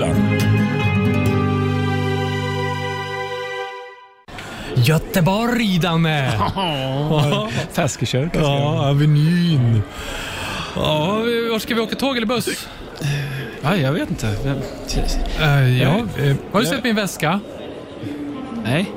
Rockhyllan. Göteborg, Danne! Feskekörka. Ja, Avenyn. Ja, vart ska vi åka? Tåg eller buss? Ja, jag vet inte. Uh, ja. eh, har du jag- sett min väska? Nej.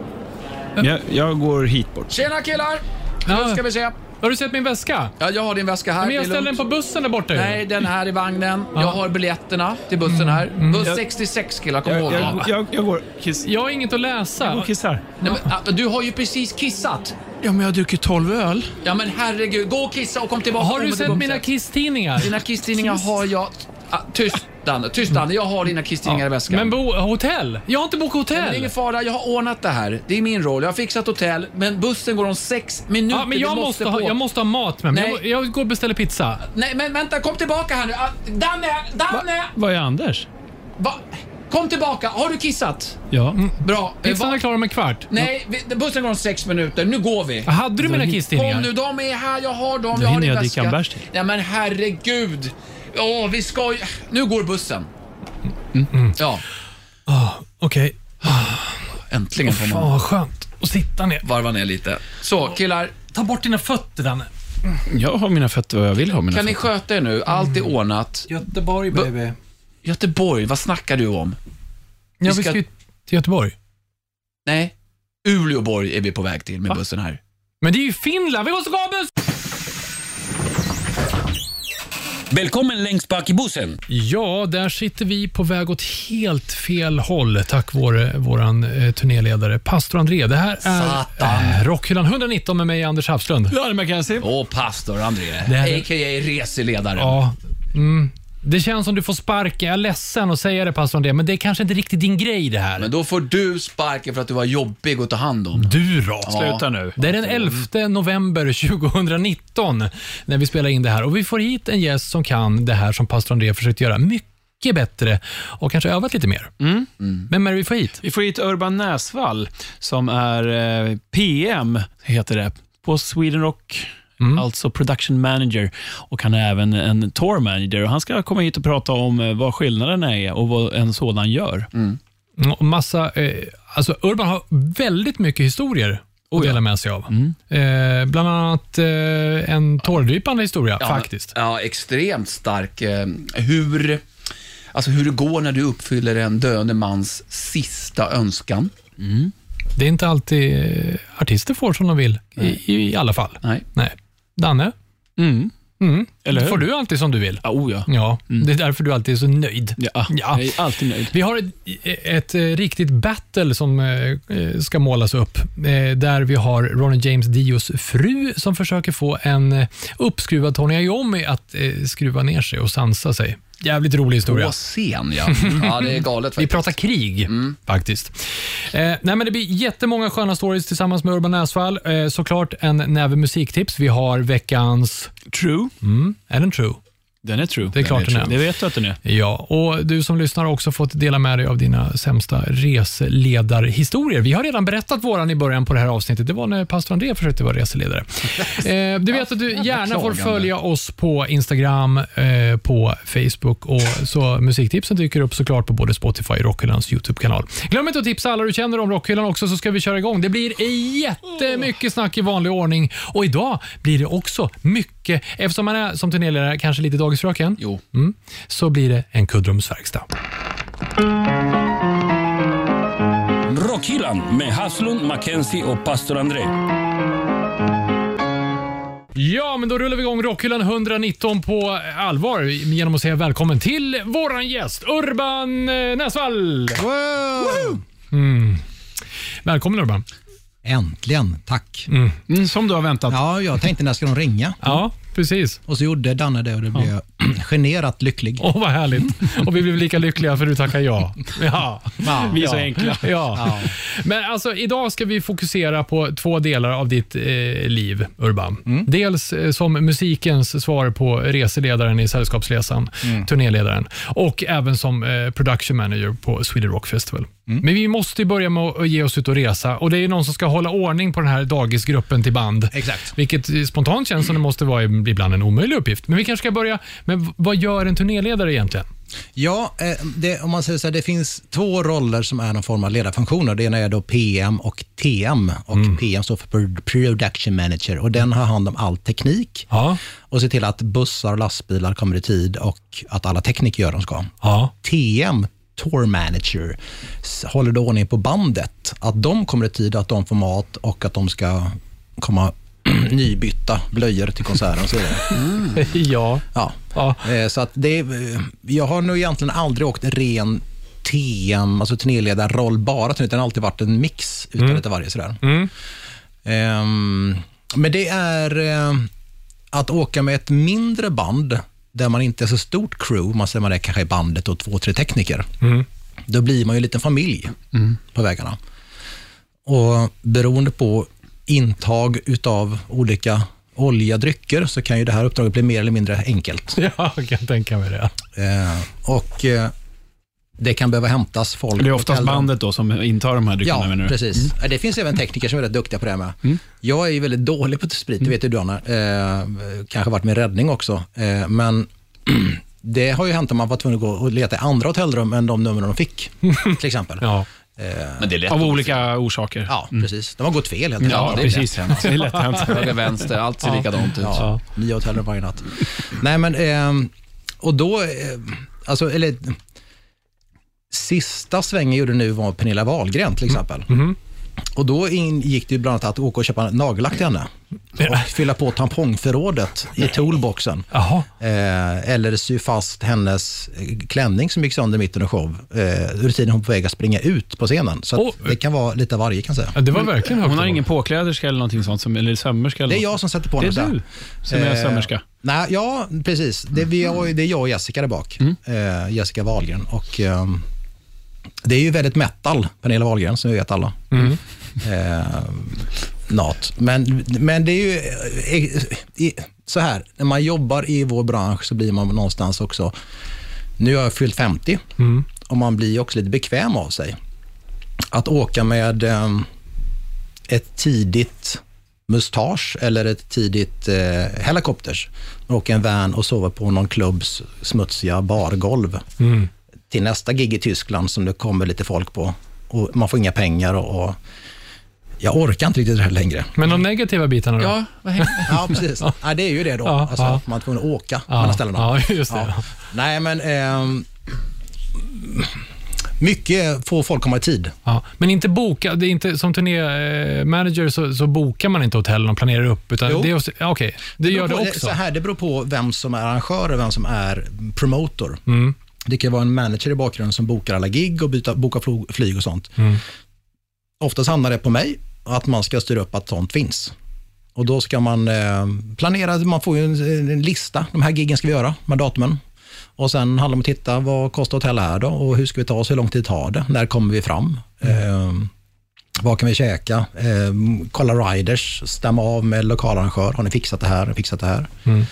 Jag, jag går hit bort. Tjena killar! Nu ska vi se. Har du sett min väska? Ja, jag har din väska här. Men jag Det är ställde den lugnt. på bussen där borta ju. Nej, den här i vagnen. Jag har biljetterna till bussen Mm. här. Buss 66 killar, kom Jag, ihåg jag, det. jag, jag går kiss. Jag har inget att läsa. Jag går och kissar. Nej, men, ah, Du har ju precis kissat. Ja, men jag har druckit 12 öl. Ja men herregud, gå och kissa och kom tillbaka. Har om du ett sett mina kisstidningar? Dina kisstidningar har jag... Ah, tyst Danne, tyst Danne. Jag har dina kisstidningar i väskan. Men bo, hotell? Jag har inte bokat Men det är hotell. ingen fara, jag har ordnat det här. Det är min roll. Jag har fixat hotell, men bussen går om sex minuter. Ja, men jag Vi måste, ha, på. jag måste ha mat med mig. Nej. Jag, jag går och beställer pizza. Nej, men vänta, kom tillbaka här nu. Ah, Danne, Danne! Vad är Anders? Va? Kom tillbaka. Har du kissat? Ja. Bra. Eh, Pizzan va- är klar om en kvart. Nej, vi, bussen går om sex minuter. Nu går vi. Hade du mina kisstidningar? Kom nu, de är här. Jag har dem. Då jag har hinner din jag dricka en bärs till. Nej men herregud. Åh, vi ska ju... Nu går bussen. Mm. Ja, Okej. äntligen får Fan man vad skönt att sitta ner. varva ner lite. Så killar, Ta bort dina fötter Danne. Jag har mina fötter vad jag vill ha mina kan ni fötter. sköta er nu? Allt är ordnat. Göteborg baby. Göteborg, vad snackar du om? Ja, vi ska- ska ju till Göteborg. Nej, Uleåborg är vi på väg till med bussen här. Men det är ju Finland. Vi måste gå av buss! Välkommen längst bak i bussen. Ja, där sitter vi på väg åt helt fel håll tack vare våran eh, turnéledare Pastor André. Det här är Satan. eh, Rockhyllan 119 med mig, Anders Hafslund. Ja, det Mackenzie. Åh, pastor André. Det här är- A.k.a. reseledaren. Ja, mm. Det känns som du får sparken. Jag är ledsen att säga det, pastor André, men det är kanske inte riktigt din grej det här. Men då får du sparken för att du var jobbig att ta hand om. Du då? Sluta nu. Det är den 11 november 2019 när vi spelar in det här och vi får hit en gäst som kan det här som pastor André försökt göra mycket bättre och kanske övat lite mer. Mm. Vem är det vi får hit? Vi får hit Urban Näsvall som är eh, PM, heter det, på Sweden Rock. Alltså production manager och han är även en tour manager. Och han ska komma hit och prata om eh, vad skillnaderna är och vad en sådan gör. Mm, Och massa, eh, alltså Urban har väldigt mycket historier att dela med sig av. Eh, bland annat eh, en tårdrypande historia Ja, faktiskt. Ja, extremt stark. Eh, Hur, alltså hur det går när du uppfyller en döende mans sista önskan. Det är inte alltid eh, artister får som de vill, i, i alla fall. Nej. Nej. Danne, Mm. mm. Eller hur? får du alltid som du vill. Ja, oh ja. Ja, det är därför du alltid är så nöjd. Ja, Ja. Jag är alltid nöjd. Vi har ett, ett eh, riktigt battle som eh, eh, ska målas upp, där vi har Ronny James Dios fru som försöker få en uppskruvad Tony Iommi att skruva ner sig och sansa sig. Jävligt rolig historia. På scen, ja. Ja, det är galet Vi faktiskt. pratar krig, faktiskt. Eh, nej, men det blir jättemånga sköna stories tillsammans med Urban Näsvall. Eh, såklart en näve musiktips. Vi har veckans... True. Mm, är den true? Den är true. Det är klart den är. Det vet du att den är. Ja, och du som lyssnar har också fått dela med dig av dina sämsta reseledarhistorier. Vi har redan berättat våran i början på det här avsnittet. Det var när pastor André försökte vara reseledare. Eh, du vet att du gärna får följa oss på Instagram, eh, på Facebook och så musiktipsen dyker upp såklart på både Spotify och Rockhyllans YouTube-kanal. Glöm inte att tipsa alla du känner om Rockhyllan också så ska vi köra igång. Det blir jättemycket snack i vanlig ordning och idag blir det också mycket, eftersom man är som turnéledare kanske lite dagisfröken, Jo. Mm. så blir det en kuddrumsverkstad. Rockhyllan med Haslund, Mackenzie och pastor André. Ja, men då rullar vi igång Rockhyllan 119 på allvar genom att säga välkommen till våran gäst Urban eh, Näsvall. Mm. Välkommen Urban. Äntligen, tack. Mm, som du har väntat. Ja, jag tänkte när ska de ringa? Ja, precis. Och så gjorde Danne det och då blev generat lycklig. Åh, vad härligt. Och vi blev lika lyckliga för du tackar ja. Ja. Ja, Vi är så ja. enkla. Ja. Ja. Men alltså, idag ska vi fokusera på två delar av ditt eh, liv, Urban. Mm. Dels eh, som musikens svar på reseledaren i Sällskapsresan, Mm. turnéledaren, och även som eh, production manager på Sweden Rock Festival. Mm. Men vi måste börja med att ge oss ut och resa och det är någon som ska hålla ordning på den här dagisgruppen till band. Exakt. Vilket eh, spontant känns som det måste vara ibland en omöjlig uppgift. Men vi kanske ska börja med vad gör en turnéledare egentligen? Ja, eh, det, om man säger så här, det finns två roller som är någon form av ledarfunktioner. Det ena är då PM och TM. Och PM står för Pro- Production Manager och den har hand om all teknik Ja. och ser till att bussar och lastbilar kommer i tid och att alla tekniker gör de ska. Ja. TM, Tour Manager, håller då ordning på bandet. Att de kommer i tid, att de får mat och att de ska komma nybytta blöjor till konserten och så vidare. ja. Ja. Ja. Eh, Så att det, är- jag har nog egentligen aldrig åkt ren TM, alltså turnéledarroll bara, utan det har alltid varit en mix utav lite varje. Sådär. Mm. Ehm, men det är eh, att åka med ett mindre band, där man inte är så stort crew, man säger man är kanske i bandet och två, tre tekniker. Mm. Då blir man ju en liten familj på vägarna. Och beroende på intag utav olika olja drycker så kan ju det här uppdraget bli mer eller mindre enkelt. ja, jag kan tänka mig det. Eh, och eh, det kan behöva hämtas folk. Det är oftast bandet då som intar de här dryckerna. Ja, menar du? precis. Eh, Det finns även tekniker som är rätt duktiga på det här med. Jag är ju väldigt dålig på sprit, det vet ju du Anna. Eh, kanske varit min räddning också. Eh, men det har ju hänt att man var tvungen att gå och leta i andra hotellrum än de nummer de fick, till exempel. Ja. Men det är lätt Av olika orsaker. Ja, precis. De har gått fel helt enkelt. Ja, det är precis. lätt hänt. Det är lätt hänt. Höger, vänster, allt ser likadant ut. Ja, nya hotellrum varje natt. Nej, men ehm, och då, eh, alltså, eller sista svängen jag gjorde nu var Pernilla Wahlgren till exempel. Och då gick det ju bland annat att åka och köpa nagellack till henne och fylla på tampongförrådet i toolboxen. Eh, eller sy fast hennes eh, klänning som gick sönder mitt under show. Eh, under tiden hon på väg att springa ut på scenen. Så Oh. det kan vara lite varje kan jag säga. Ja, det var verkligen högt. Hon har ingen påkläderska eller någonting sånt, som, eller sömmerska? Eller Det är något? jag som sätter på Det henne. är så här. du som är Eh, sömmerska. Nej, ja, precis. Det, vi har, det är jag och Jessica där bak. Eh, Jessica Wahlgren. Och, ehm, det är ju väldigt metal, Pernilla Wahlgren, som vi vet alla. Eh, nat. Men, men det är ju eh, så här, när man jobbar i vår bransch så blir man någonstans också, nu har jag fyllt 50 och man blir också lite bekväm av sig. Att åka med ehm, ett tidigt mustasch eller ett tidigt eh, helikopters. Man åker en van och sover på någon klubbs smutsiga bargolv Mm. Till nästa gig i Tyskland som det kommer lite folk på. Och man får inga pengar och, och jag orkar inte riktigt det här längre. Men de negativa bitarna då? Ja? Ja, precis. ja. det är ju det då. Ja, alltså, ja. Man är tvungen att åka Ja, mellan ställena. ja, just det. Ja. Nej, men ehm, mycket får folk komma i tid. Ja, men inte boka, det är inte, som turnémanager så, så bokar man inte hotellen och planerar upp. Utan Jo. det är, okej, det gör det beror på, också. Så här, det beror på vem som är arrangör och vem som är promotor. Mm. Det kan vara en manager i bakgrunden som bokar alla gig och byta, bokar flyg och sånt. Mm. Oftast hamnar det på mig att man ska styra upp att sånt finns. Och Då ska man eh, planera, man får ju en, en lista. De här giggen ska vi göra, med datumen. Och Sen handlar det om att titta, vad kostar hotell här då? Och hur ska vi ta oss? Hur lång tid tar det? När kommer vi fram? Eh, vad kan vi käka? Eh, kolla riders, stämma av med lokalarrangör. Har ni fixat det här? Fixat det här? Mm.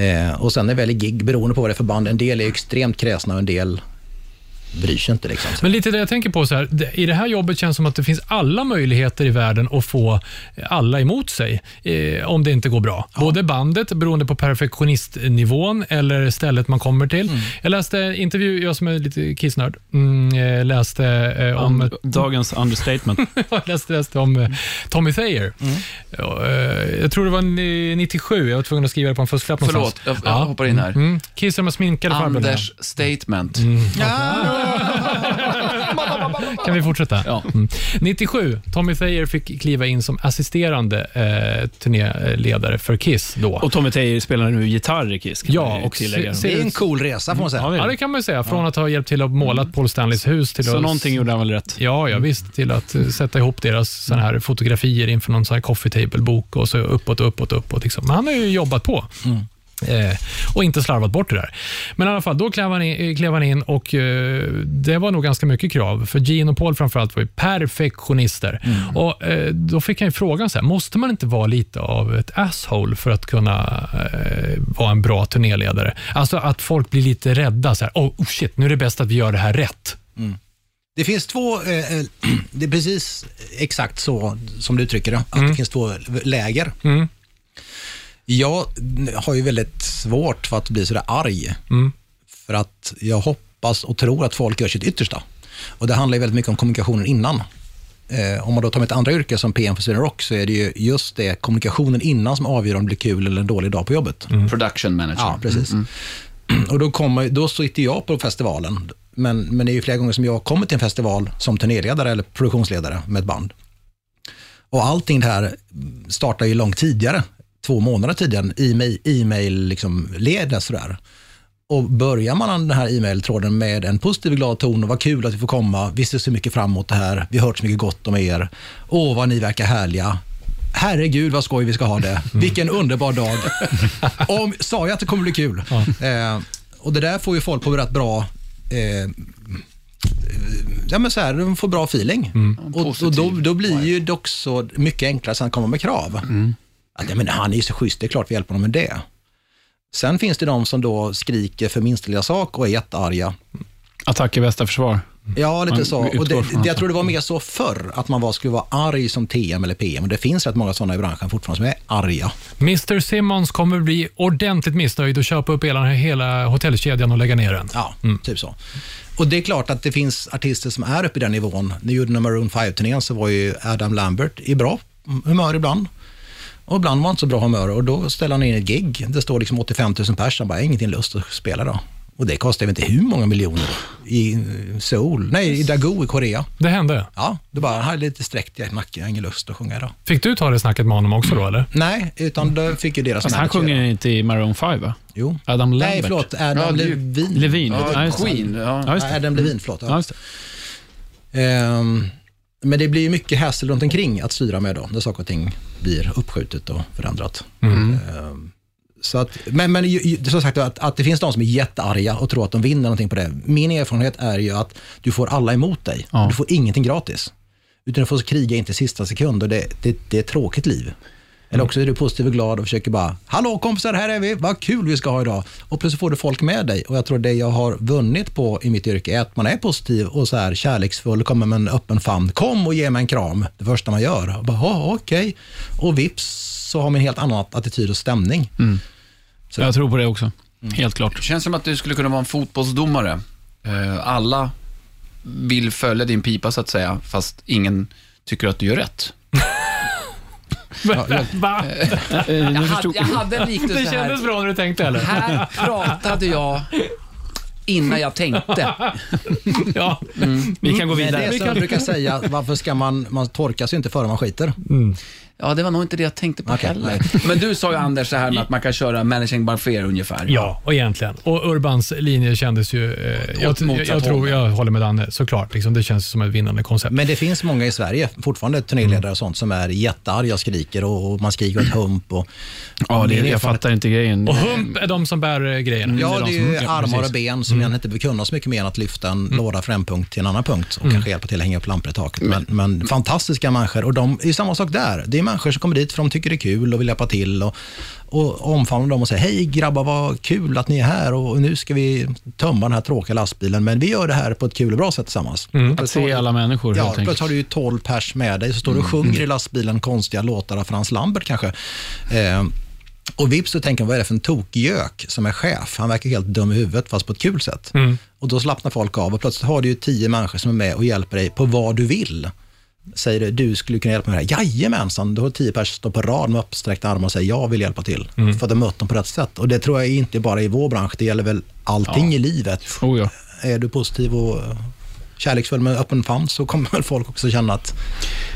Eh, och sen är det väldigt gig beroende på vad det är för band. En del är extremt kräsna och en del bryr sig inte. Liksom. Men lite det jag tänker på, så här, det- i det här jobbet känns det som att det finns alla möjligheter i världen att få alla emot sig, eh, om det inte går bra. Både bandet, beroende på perfektionistnivån, eller stället man kommer till. Mm. Jag läste en intervju, jag som är lite kissnörd, mm, eh, läste eh, om... Um, dagens understatement. jag läste, läste om eh, Tommy Thayer. Mm. Ja, eh, jag tror det var ni- 97, jag var tvungen att skriva det på en fusklapp Förlåt, någonstans. jag, jag hoppar in här. Mm. Kiss de sminkade farbröderna. Anders statement. Kan vi fortsätta? Ja. Mm. 97, Tommy Thayer fick kliva in som assisterande eh, turnéledare för Kiss då. Och Tommy Thayer spelar nu gitarr i Kiss. Ja, och tillägga. se- se- Det är en cool resa får man säga. Ja, det är ja, det. kan man ju säga. Från att ha hjälpt till att måla Paul Stanleys hus till Så att... någonting gjorde han väl rätt? Ja, ja visst. Till att eh, sätta ihop deras såna här fotografier inför någon sån här coffee table-bok och så uppåt, uppåt, uppåt. Liksom. Men han har ju jobbat på. Eh, och inte slarvat bort det där. Men i alla fall, då klev han in, klev han in och eh, det var nog ganska mycket krav. För Gene och Paul framförallt var ju perfektionister. Och eh, Då fick han ju frågan, så här, måste man inte vara lite av ett asshole för att kunna eh, vara en bra turnéledare? Alltså att folk blir lite rädda. Så här, oh, oh shit, nu är det bäst att vi gör det här rätt. Det finns två, eh, eh, det är precis exakt så som du uttrycker det, att det finns två läger. Mm. Jag har ju väldigt svårt för att bli sådär arg. Mm. För att jag hoppas och tror att folk gör sitt yttersta. Och det handlar ju väldigt mycket om kommunikationen innan. Eh, om man då tar mitt andra yrke som PM för Sweden Rock så är det ju just det, kommunikationen innan som avgör om det blir kul eller en dålig dag på jobbet. Production manager. Ja, precis. Och då, kommer, då sitter jag på festivalen, men, men det är ju flera gånger som jag kommer till en festival som turnéledare eller produktionsledare med ett band. Och allting det här startar ju långt tidigare, två månader tidigare, e-mail, e-mail liksom sådär. Och börjar man den här e-mailtråden med en positiv glad ton och vad kul att vi får komma, vi ser så mycket fram emot det här, vi har hört så mycket gott om er, åh vad ni verkar härliga, herregud vad skoj vi ska ha det, vilken underbar dag. Om, sa jag att det kommer bli kul? Eh, och det där får ju folk på rätt bra eh, Ja, men så här, de får bra feeling. Och, och då, då blir ju det också mycket enklare sen att komma med krav. Att, ja, men han är ju så schysst, det är klart vi hjälper honom med det. Sen finns det de som då skriker för minsta lilla sak och är jättearga. Attack är bästa försvar. Ja, lite Man så. Och det, det, jag tror det var mer så förr, att man var, skulle vara arg som TM eller PM. Och det finns rätt många sådana i branschen fortfarande som är arga. Mr Simmons kommer bli ordentligt missnöjd och köpa upp hela, hela hotellkedjan och lägga ner den. Ja, typ så. Och det är klart att det finns artister som är uppe i den nivån. När gjorde Maroon 5-turnén så var ju Adam Lambert i bra humör ibland. Och ibland var han inte så bra humör och då ställer han in ett gig. Det står liksom 85 000 pers, han bara, "Jag har ingenting lust att spela då. Och det kostar inte hur många miljoner i Seoul, nej i Daegu i Korea. Det hände. Ja, det bara, här är lite sträckt i nacken, jag har ingen lust att sjunga idag. Fick du ta det snacket med honom också då, eller? Nej, utan då fick ju deras Fast han sjunger inte i Maroon 5, va? Jo. Adam Lambert. Nej, förlåt, Adam Ja, Levin. Levin. Ja. Queen. Ja. Ja, just det. Adam Levin, förlåt. Ja, just det. Ehm, men det blir mycket hassel runt omkring att styra med då, när saker och ting blir uppskjutet och förändrat. Ehm, så att, men men som sagt, att, att det finns de som är jättearga och tror att de vinner någonting på det. Min erfarenhet är ju att du får alla emot dig. Ja. Du får ingenting gratis. Utan du får kriga in till sista sekund och det, det, det är ett tråkigt liv. Eller också är du positiv och glad och försöker bara, hallå kompisar, här är vi, vad kul vi ska ha idag. Och plötsligt får du folk med dig. Och jag tror det jag har vunnit på i mitt yrke är att man är positiv och så här kärleksfull, kommer med en öppen famn. Kom och ge mig en kram, det första man gör. Och bara, "Ja, okej. Och vips så har man en helt annan attityd och stämning. Så- Jag tror på det också. Helt klart. Det känns som att du skulle kunna vara en fotbollsdomare. Eh, Alla vill följa din pipa, så att säga, fast ingen tycker att du gör rätt. Va? Eh, Jag hade, jag hade en Det liknelse kändes här. bra när du tänkte, eller? Här pratade jag innan jag tänkte. Ja. Vi kan gå Men det vidare. är som jag brukar säga, varför ska man, man torkas ju inte före man skiter. Ja, det var nog inte det jag tänkte på heller. Men du sa ju Anders det här med att man kan köra managing by fear ungefär. Ja, och egentligen. Och Urbans linje kändes ju... Eh, jag, jag, jag tror, jag håller med Danne, såklart. Liksom, det känns som ett vinnande koncept. Men det finns många i Sverige, fortfarande turnéledare och sånt, som är jättearga och skriker och, och man skriker ett hump. Och, Ja, det, Min jag fattar inte grejen. Och hump är de som bär eh, grejerna. Ja, de det är som- ju ja, armar precis. och ben som egentligen inte behöver kunna så mycket mer än att lyfta en låda från en punkt till en annan punkt och kanske hjälpa till att hänga upp lampor i taket. Men, men fantastiska människor och de är ju samma sak där. Det är människor som kommer dit för de tycker det är kul och vill hjälpa till och, och omfamna dem och säga hej grabbar vad kul att ni är här och nu ska vi tömma den här tråkiga lastbilen men vi gör det här på ett kul och bra sätt tillsammans. Att se alla människor Ja, helt plötsligt enkelt. har du ju 12 pers med dig, så står du och sjunger i lastbilen konstiga låtar av Frans Lambert kanske. Eh, och vips så tänker man, vad är det för en tokgök som är chef? Han verkar helt dum i huvudet, fast på ett kul sätt. Och då slappnar folk av och plötsligt har du ju tio människor som är med och hjälper dig på vad du vill. Säger du, skulle kunna hjälpa mig med det här. Jajamensan, du har tio personer står på rad med uppsträckta armar och säger, jag vill hjälpa till. För att ha mött dem på rätt sätt. Och det tror jag inte bara i vår bransch, det gäller väl allting i livet. Oh, ja. Är du positiv och kärleksfull med öppen famn så kommer väl folk också känna att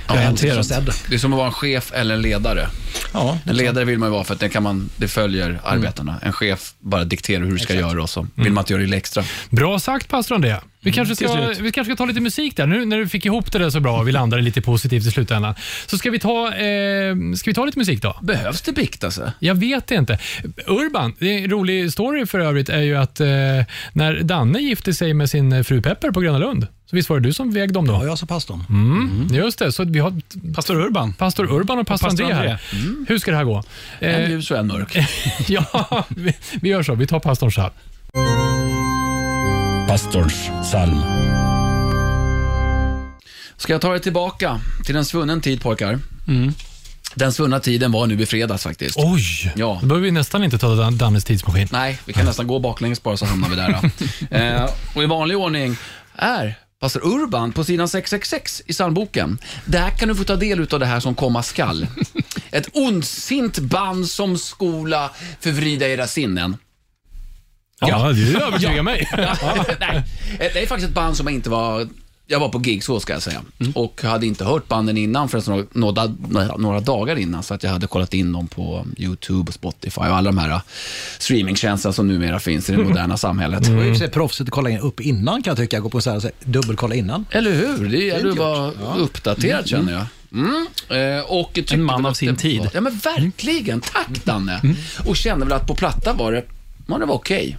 jag är Garanterat. sedd. Det är som att vara en chef eller en ledare. Ja, En ledare vill man ju vara för att det, kan man, det följer arbetarna. En chef bara dikterar hur du ska göra och så vill man inte göra det extra. Bra sagt, pastor André. Vi, kanske ska, vi kanske ska ta lite musik där. Nu när du fick ihop det där så bra och vi landade lite positivt i slutändan. Så ska vi ta, eh, ska vi ta lite musik då? Behövs det bikt alltså? Jag vet inte. Urban, det är en rolig story för övrigt, är ju att eh, när Danne gifte sig med sin fru Pepper på Gröna Lund, så visst var det du som vägde dem då? Ja, jag sa pastorn. Mm. Just det, så vi har Pastor Urban. pastor Urban och pastor, pastor André här. André. Hur ska det här gå? En Eh, ljus och en mörk. ja, vi, vi gör så. Vi tar pastorns psalm. Pastorns psalm. Ska jag ta er tillbaka till en svunnen tid pojkar? Den svunna tiden var nu i fredags faktiskt. Oj! Ja. Då behöver vi nästan inte ta Dan- Dannes tidsmaskin. Nej, vi kan nästan gå baklänges bara så hamnar vi där. då. eh, och i vanlig ordning är pastor Urban på sidan 666 i psalmboken. Där kan du få ta del av det här som komma skall. Ett ondsint band som skola förvrida era sinnen. Ja, det övertygar mig. Nej, det är faktiskt ett band som jag inte var... Jag var på gig, så ska jag säga. Och hade inte hört banden innan förrän några, några, några dagar innan. Så att jag hade kollat in dem på YouTube, och Spotify och alla de här streamingtjänsterna som numera finns i det moderna samhället. Det var ju i och för sig proffsigt att kolla in upp innan kan jag tycka. Gå på så här, så här, dubbelkolla innan. Eller hur? Det gäller att vara uppdaterad känner jag. Mm. Eh, och En man av sin tid. Var, ja men verkligen. Tack Danne. Och kände väl att på platta var det, ja, det var okej.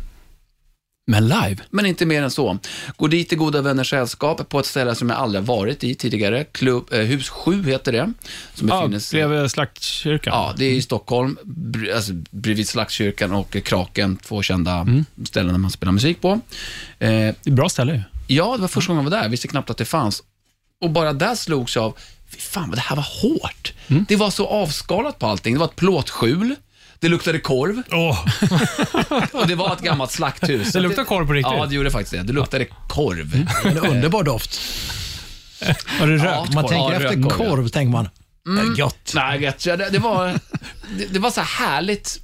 Men live? Men inte mer än så. Gå dit i goda vänners sällskap på ett ställe som jag aldrig har varit i tidigare. Klubb, eh, hus 7 heter det. Som Ja, befinner sig... bredvid Slaktkyrkan. Ja, det är i Stockholm, br- alltså, bredvid Slaktkyrkan och Kraken, två kända ställen där man spelar musik på. Eh, Det är bra ställe ju. Ja, det var första gången jag var där. Jag visste knappt att det fanns. Och bara där slogs jag av, fy fan vad det här var hårt. Det var så avskalat på allting. Det var ett plåtskjul, det luktade korv Åh, och det var ett gammalt slakthus. det luktar korv på riktigt. Ja, det gjorde faktiskt det. Det luktade korv. En underbar doft. Har du Ja, rökt? Om man korv. tänker Ja, efter rödkorv, ja. korv, tänker man, mm. gott. Nej, vet jag, det, det, var, det, det var så här härligt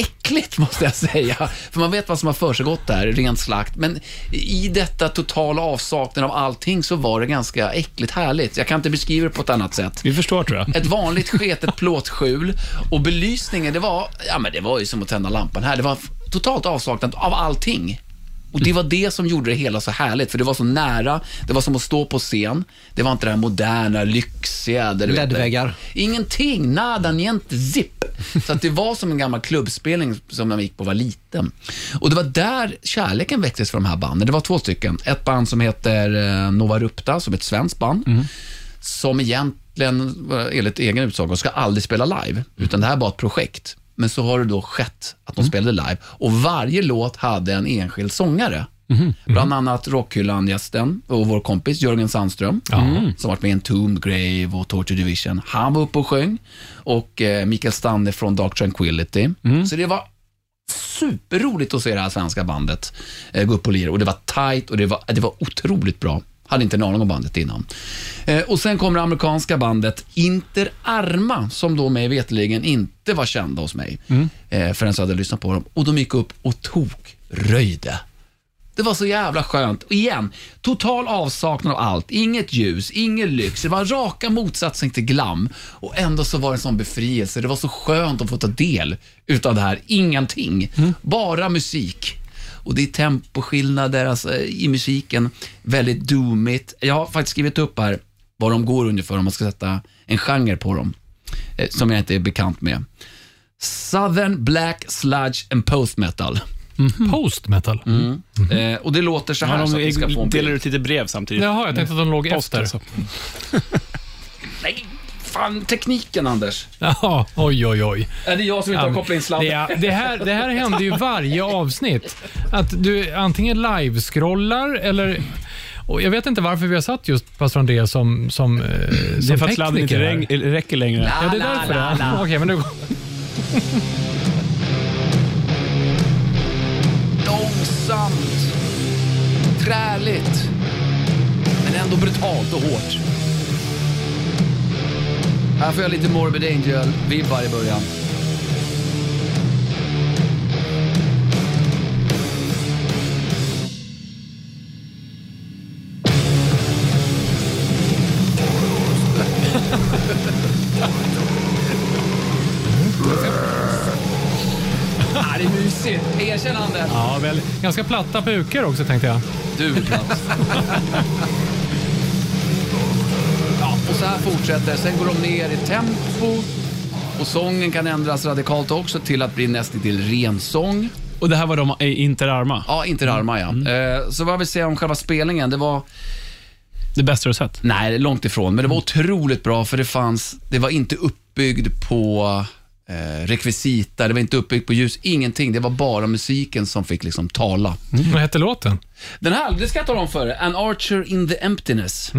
äckligt måste jag säga. För man vet vad som har försiggått där, ren slakt. Men i detta totala avsaknad av allting så var det ganska äckligt härligt. Jag kan inte beskriva det på ett annat sätt. Vi förstår tror jag. Ett vanligt sketet plåtskjul och belysningen, det var, ja men det var ju som att tända lampan här. Det var totalt avsaknad av allting. Och det var det som gjorde det hela så härligt, för det var så nära, det var som att stå på scen. Det var inte det här moderna, lyxiga. LED-väggar. Ingenting, nada, niente, zip. Så att det var som en gammal klubbspelning som man gick på var liten. Och det var där kärleken väcktes för de här banden. Det var två stycken. Ett band som heter eh, Nova Rupta, som är ett svenskt band, som egentligen, eh, enligt egen utsago, ska aldrig spela live, utan det här var ett projekt. Men så har det då skett att de spelade live och varje låt hade en enskild sångare. Bland annat Rockhyllan-gästen och vår kompis Jörgen Sandström, som varit med i Entombed Grave och Torture Division. Han var uppe och sjöng. Och eh, Mikael Stanne från Dark Tranquility. Så det var superroligt att se det här svenska bandet eh, gå upp och lira. Och det var tight och det var, det var otroligt bra. Hade inte en aning om bandet innan. Eh, och sen kommer det amerikanska bandet Inter Arma, som då mig veteligen inte var kända hos mig. Eh, förrän jag hade lyssnat på dem. Och de gick upp och tok röjde. Det var så jävla skönt. Och igen, total avsaknad av allt. Inget ljus, ingen lyx. Det var raka motsatsen till glam. Och ändå så var det en sån befrielse. Det var så skönt att få ta del utav det här. Ingenting. Bara musik. Och det är temposkillnader alltså, i musiken. Väldigt doomigt. Jag har faktiskt skrivit upp här vad de går ungefär om man ska sätta en genre på dem. Eh, som jag inte är bekant med. Southern Black Sludge and Post Metal. Post metal. Eh, och det låter så här Ja, så att vi ska få de en delar ut lite brev samtidigt. Jaha, jag tänkte att de låg Post, efter. alltså. Nej, fan tekniken Anders. Jaha, oj, oj, oj. Är det jag som inte har kopplat in sladden? Det, det, här, det här händer ju varje avsnitt. Att du antingen live-scrollar eller... Och jag vet inte varför vi har satt just pastor Andreas som, som, eh, som Det är för att sladden inte här. räng- räcker längre. Ja, det är därför det. Okej, men nu... Långsamt, träligt, men ändå brutalt och hårt. Här får jag lite Morbid Angel-vibbar i början. Ah, det är mysigt. Erkänn Anders. Ja, väl, ganska platta pukor också tänkte jag. Du platt. Så här fortsätter Sen går de ner i tempo. Och sången kan ändras radikalt också till att bli nästan till rensång. Och det här var de i Interarma. Ja, inte det arma ja. Eh, så vad vill säga om själva spelningen, det var, Det bästa du sett. nej långt ifrån, men det var otroligt bra för det fanns, det var inte uppbyggd på eh, rekvisita, det var inte uppbyggt på ljus, ingenting. Det var bara musiken som fick liksom tala. Vad hette låten? Den här, det ska jag tala om för. An Archer in the Emptiness.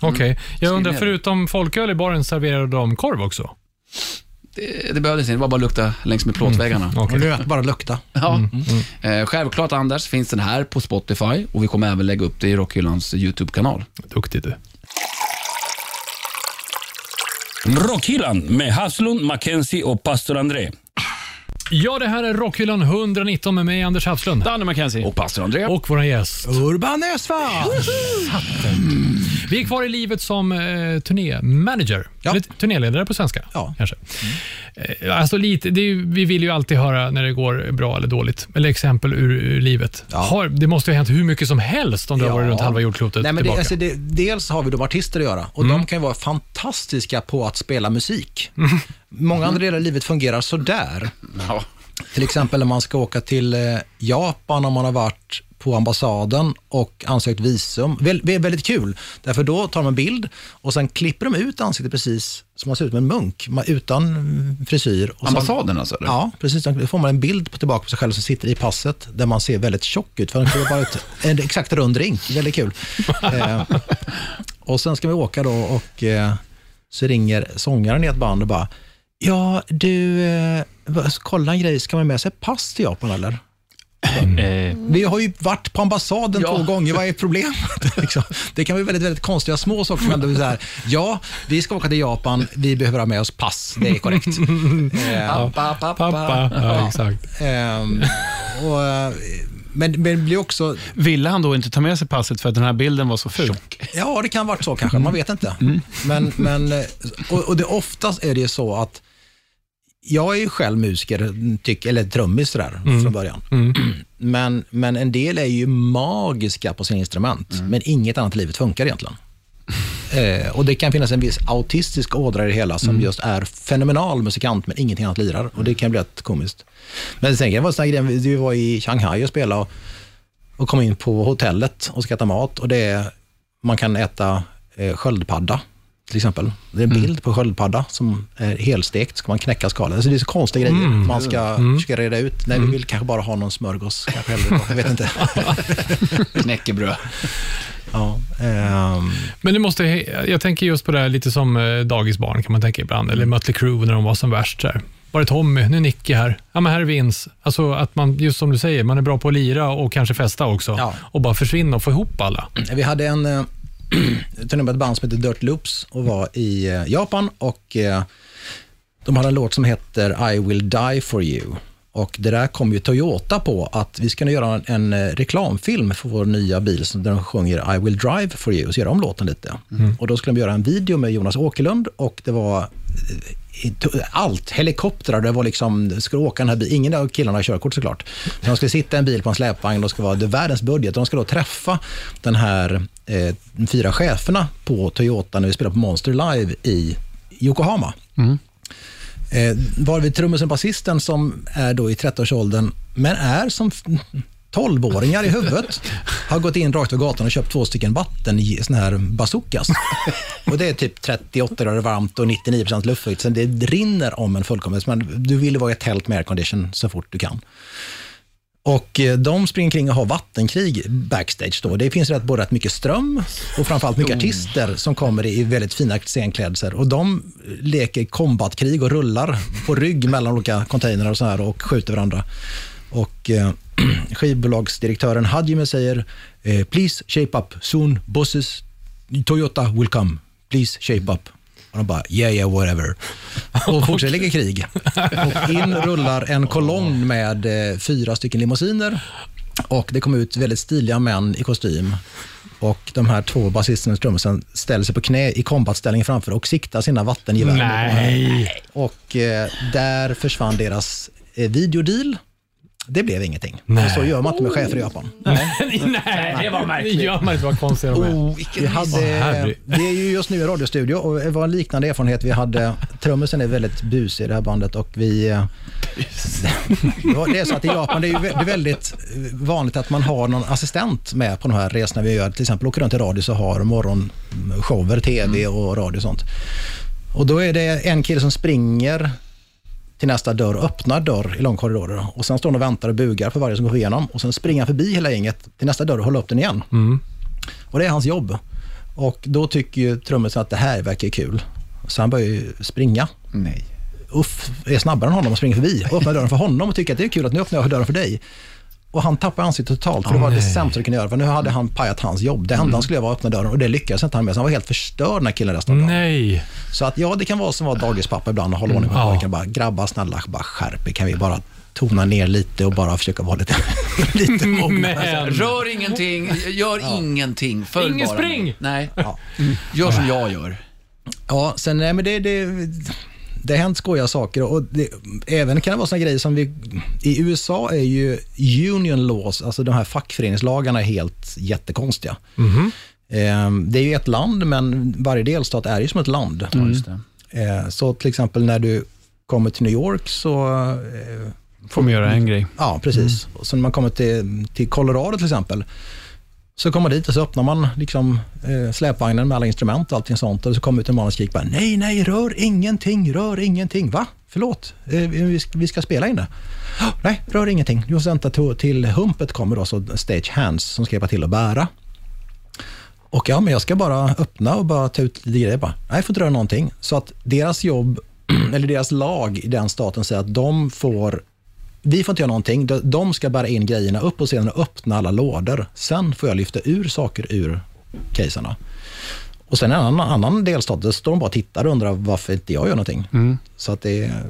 Okej. Jag undrar, förutom folköl i baren serverade de korv också? Det, det behövdes inte, det var bara att lukta längs med plåtväggarna. Och du vet, bara lukta. Ja. Eh, självklart Anders finns den här på Spotify och vi kommer även lägga upp det i Rockhyllans YouTube-kanal. Duktig du. Rockhyllan med Haslund, Mackenzie och pastor André. Ja, det här är Rockhyllan 119 med mig, Anders Hafslund. Danne McKenzie. Och pastor André. Och vår gäst. Urban Ösvall! Vi är kvar i livet som eh, turnémanager. Ja. Eller turnéledare på svenska. Ja. Kanske. Eh, alltså lite, det är, vi vill ju alltid höra när det går bra eller dåligt. Eller exempel ur, ur livet. Ja. Har, det måste ju ha hänt hur mycket som helst om du har varit runt halva jordklotet Nej, men det, alltså det, dels har vi de artister att göra och de kan ju vara fantastiska på att spela musik. Många andra delar i livet fungerar sådär. Ja. Till exempel när man ska åka till eh, Japan om man har varit på ambassaden och ansökt visum. Det är väldigt kul, därför då tar de en bild och sen klipper de ut ansiktet precis som man ser ut som en munk, utan frisyr. Och sen- Ambassaden alltså? Eller? Ja, precis. Då får man en bild på tillbaka på sig själv som sitter i passet där man ser väldigt tjock ut. För den bara ut en exakt rund ring. Väldigt kul. Eh, och sen ska vi åka då och eh, så ringer sångaren i ett band och bara, ja du, eh, kolla en grej, ska man med sig pass till Japan eller? Eh, Vi har ju varit på ambassaden Ja. två gånger, vad är problemet? Liksom. Det kan vara väldigt, väldigt konstiga små saker som händer. Så här, ja, vi ska åka till Japan, vi behöver ha med oss pass, det är korrekt. Eh, Pappa, pappa. Pappa. Ja, exakt. Ehm, och, men, men det blir också, ville han då inte ta med sig passet för att den här bilden var så ful? ja det kan ha varit så kanske, man vet inte. Men, men, eh, och, och det, oftast är det ju så att jag är ju själv musiker, tyck, eller trummis sådär, från början. Men, men en del är ju magiska på sina instrument, men inget annat i livet funkar egentligen. Eh, och Det kan finnas en viss autistisk ådra i det hela som just är fenomenal musikant, men ingenting annat lirar. Och Det kan bli rätt komiskt. Men sen kan det vara sån grej, vi var i Shanghai och spelade och, och kom in på hotellet och ska äta mat. Och det är, man kan äta eh, sköldpadda till exempel. Det är en bild på sköldpadda som är helstekt, ska man knäcka skalet. Alltså det är så konstiga grejer man ska försöka reda ut. Nej, vi vill kanske bara ha någon smörgås, kanske hellre. Jag vet inte. Knäckebröd. ja, ehm, Men det måste, jag tänker just på det här lite som eh, dagisbarn kan man tänka ibland, eller Mötley Crüe när de var som värst. Så här. Var är Tommy? Nu är Nicky här. Ja, men här är Vince. Alltså att man, just som du säger, man är bra på att lira och kanske festa också. Ja. Och bara försvinna och få ihop alla. Vi hade en eh, turné med ett band som heter Dirt Loops och var i eh, Japan och eh, de hade en låt som heter I will die for you. Och det där kom ju Toyota på att vi ska nu göra en, en eh, reklamfilm för vår nya bil som- där de sjunger I will drive for you, så gör de låten lite. Och då skulle de göra en video med Jonas Åkerlund och det var allt, helikoptrar, det var liksom, det skulle åka den här bilen, ingen av killarna har körkort såklart. Så de skulle sitta i en bil på en släpvagn, och det ska vara världens budget. De ska då träffa den här eh, de fyra cheferna på Toyota när vi spelar på Monster Live i Yokohama. Eh, varvid trummisen basisten som är då i 30-årsåldern, men är som 12-åringar i huvudet, har gått in rakt över gatan och köpt två stycken vatten i såna här bazookas. Och det är typ 38 grader varmt och 99% luftfukt, så det rinner om en fullkomligt. Men du vill vara i ett tält med aircondition så fort du kan. Och eh, de springer kring och har vattenkrig backstage. Då. Det finns rätt, både rätt mycket ström och framförallt mycket artister som kommer i väldigt fina scenklädsel. Och de leker kombatkrig och rullar på rygg mellan olika containrar och, så här och skjuter varandra. Och eh, skivbolagsdirektören Hajime säger eh, “Please shape up, soon bosses Toyota will come. Please shape up.” Och de bara “Yeah, yeah, whatever” och fortsätter lägga krig. Och in rullar en kolonn med eh, fyra stycken limousiner och det kom ut väldigt stiliga män i kostym. Och de här två basisterna och trummisen ställer sig på knä i kombatställning framför och siktar sina vattengevär. Nej. Och eh, där försvann deras eh, videodeal. Det blev ingenting. Nej. Så gör man inte med chefer i Japan. Nej, det var märkligt. Det gör man inte, vad konstiga de är. Oh, vi hade, det är ju just nu i radiostudio och det var en liknande erfarenhet vi hade. Trummisen är väldigt busig i det här bandet och vi... eh, Ja, det är så att i Japan det är väldigt vanligt att man har någon assistent med på de här resorna vi gör. Till exempel åker runt i radio så har morgonshower, tv och radio och sånt. Och då är det en kille som springer till nästa dörr och öppnar dörr i lång korridorer. Och sen står han och väntar och bugar för varje som går igenom. Och sen springer han förbi hela gänget till nästa dörr och håller upp den igen. Och det är hans jobb. Och då tycker ju trummisen att det här verkar kul. Så han börjar ju springa Nej. Uff är snabbare än honom och springer förbi och öppnar dörren för honom och tycker att det är kul att nu öppnar jag dörren för dig. Och han tappar ansiktet totalt, för det var det sämsta du kunde göra. För nu hade han pajat hans jobb. Det enda han skulle göra var att öppna dörren och det lyckades inte han med. Så han var helt förstörd den här killen resten av dagen. Nej. Så att ja, det kan vara som att vara dagispappa ibland och hålla ordning på Ja. pojken. Bara, grabbar snälla, bara skärp. Kan vi bara tona ner lite och bara försöka vara lite, lite mogna? Rör ingenting, gör ingenting. Följ Ingen bara spring. med. Nej, Ja. gör som jag gör. Ja, sen nej, men det, det, det har hänt skojiga saker och det, även kan det vara såna grejer som vi... I USA är ju union laws, alltså de här fackföreningslagarna är helt jättekonstiga. Ehm, det är ju ett land, men varje delstat är ju som ett land. Det. Eh, så till exempel när du kommer till New York så... Eh, Får man göra en grej. Ja, precis. Och så när man kommer till, till Colorado till exempel, så kommer man dit och så öppnar man liksom, eh, släpvagnen med alla instrument och allting sånt och så kommer ut en man och skriker bara, nej, nej, rör ingenting, rör ingenting. Va? Förlåt, eh, vi, ska, vi ska spela in det. Nej, rör ingenting. Du måste vänta till, till humpet kommer då, så stage hands som ska hjälpa till att bära. Och ja, men jag ska bara öppna och bara ta ut lite grejer. Bara, Nej, jag får inte röra någonting. Så att deras jobb, eller deras lag i den staten säger att de får vi får inte göra någonting. De- ska bära in grejerna upp och sedan öppna alla lådor. Sen får jag lyfta ur saker ur caserna. Och sen en annan, annan delstat, där står de bara och tittar och undrar varför inte jag gör någonting. Så att det, är,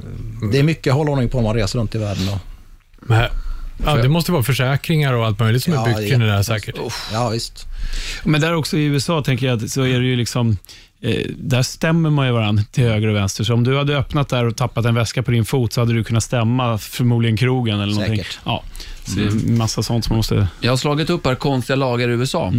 det är mycket att hålla ordning på om man reser runt i världen. Och, Men, ja, det måste vara försäkringar och allt möjligt som Ja, är byggt kring det där säkert. ja, visst. Men där också i USA tänker jag att så är det ju liksom där stämmer man ju varandra till höger och vänster. Så om du hade öppnat där och tappat en väska på din fot så hade du kunnat stämma förmodligen krogen eller någonting. Säkert. Ja, så det är massa sånt som man måste... Jag har slagit upp här konstiga lagar i USA.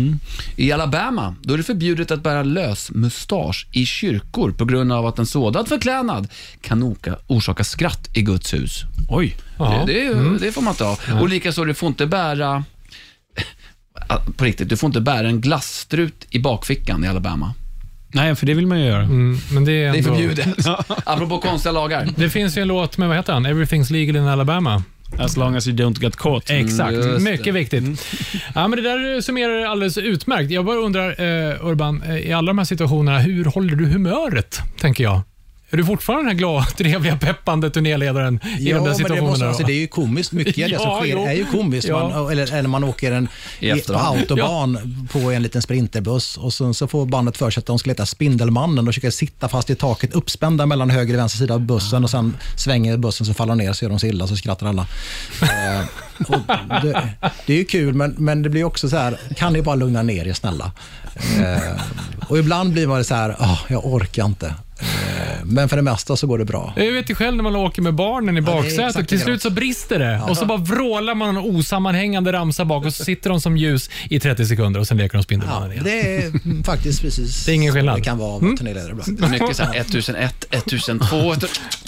I Alabama då är det förbjudet att bära lös mustasch i kyrkor på grund av att en sådan förklädnad kan oka, orsaka skratt i Guds hus. Oj. Det, det, det får man inte ha. Och likaså, du får inte bära på riktigt, du får inte bära en glasstrut i bakfickan i Alabama. Nej, för det vill man ju göra. Mm, men det är, Det är ändå, förbjudet. Apropå konstiga lagar. Det finns ju en låt med, vad heter han? Everything's legal in Alabama. As long as you don't get caught. Exakt, just det. mycket viktigt. Ja, men det där summerar alldeles utmärkt. Jag bara undrar, eh, Urban, eh, i alla de här situationerna, hur håller du humöret, tänker jag? Är du fortfarande den här glada, trevliga, peppande turnéledaren i de där men det, situationerna? måste, alltså, det är ju komiskt. Mycket av det som Ja, sker jo. är ju komiskt. Ja. Man, eller, eller man åker en, I på autobahn på en liten sprinterbuss och sen så får bandet för sig att de ska leta Spindelmannen och försöka sitta fast i taket uppspända mellan höger och vänster sida av bussen och sen svänger bussen så faller ner så gör de sig illa så skrattar alla. eh, och det, det är ju kul men, men det blir också så här, kan ni bara lugna ner er snälla? Eh, och ibland blir man så här, "Ah, jag orkar inte. Eh, men för det mesta så går det bra. Jag vet ju själv när man åker med barnen i baksätet. exakt Till slut så brister det och så bara vrålar man en osammanhängande ramsa bak och så sitter de som ljus i 30 sekunder och sen leker de Ja, Spindelmannen igen. det är mm, faktiskt precis Det är ingen så skillnad. det kan vara att vara turnéledare ibland. Mycket så här 1001, 1002,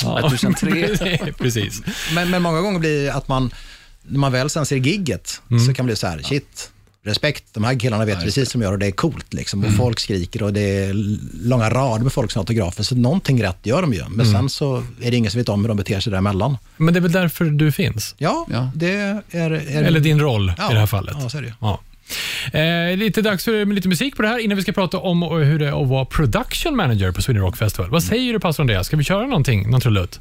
1003. Precis. Men, men många gånger blir det att man, när man väl sen ser gigget, Mm. så kan det bli så här, shit, respekt, de här killarna vet precis vad de gör och det är coolt. Liksom. Mm. Och folk skriker och det är långa rader med folk som autografer, så någonting rätt gör de ju. Men Mm. sen så är det ingen som vet om hur de beter sig däremellan. Men det är väl därför du finns? Ja, Ja. det är... är Eller din roll ja, i det här fallet? Ja, så är det ju. Ja. Eh, lite dags för lite musik på det här innan vi ska prata om hur det är att vara production manager på Sweden Rock Festival. Vad säger du pastor Andreas? Ska vi köra någonting, någon trudelutt?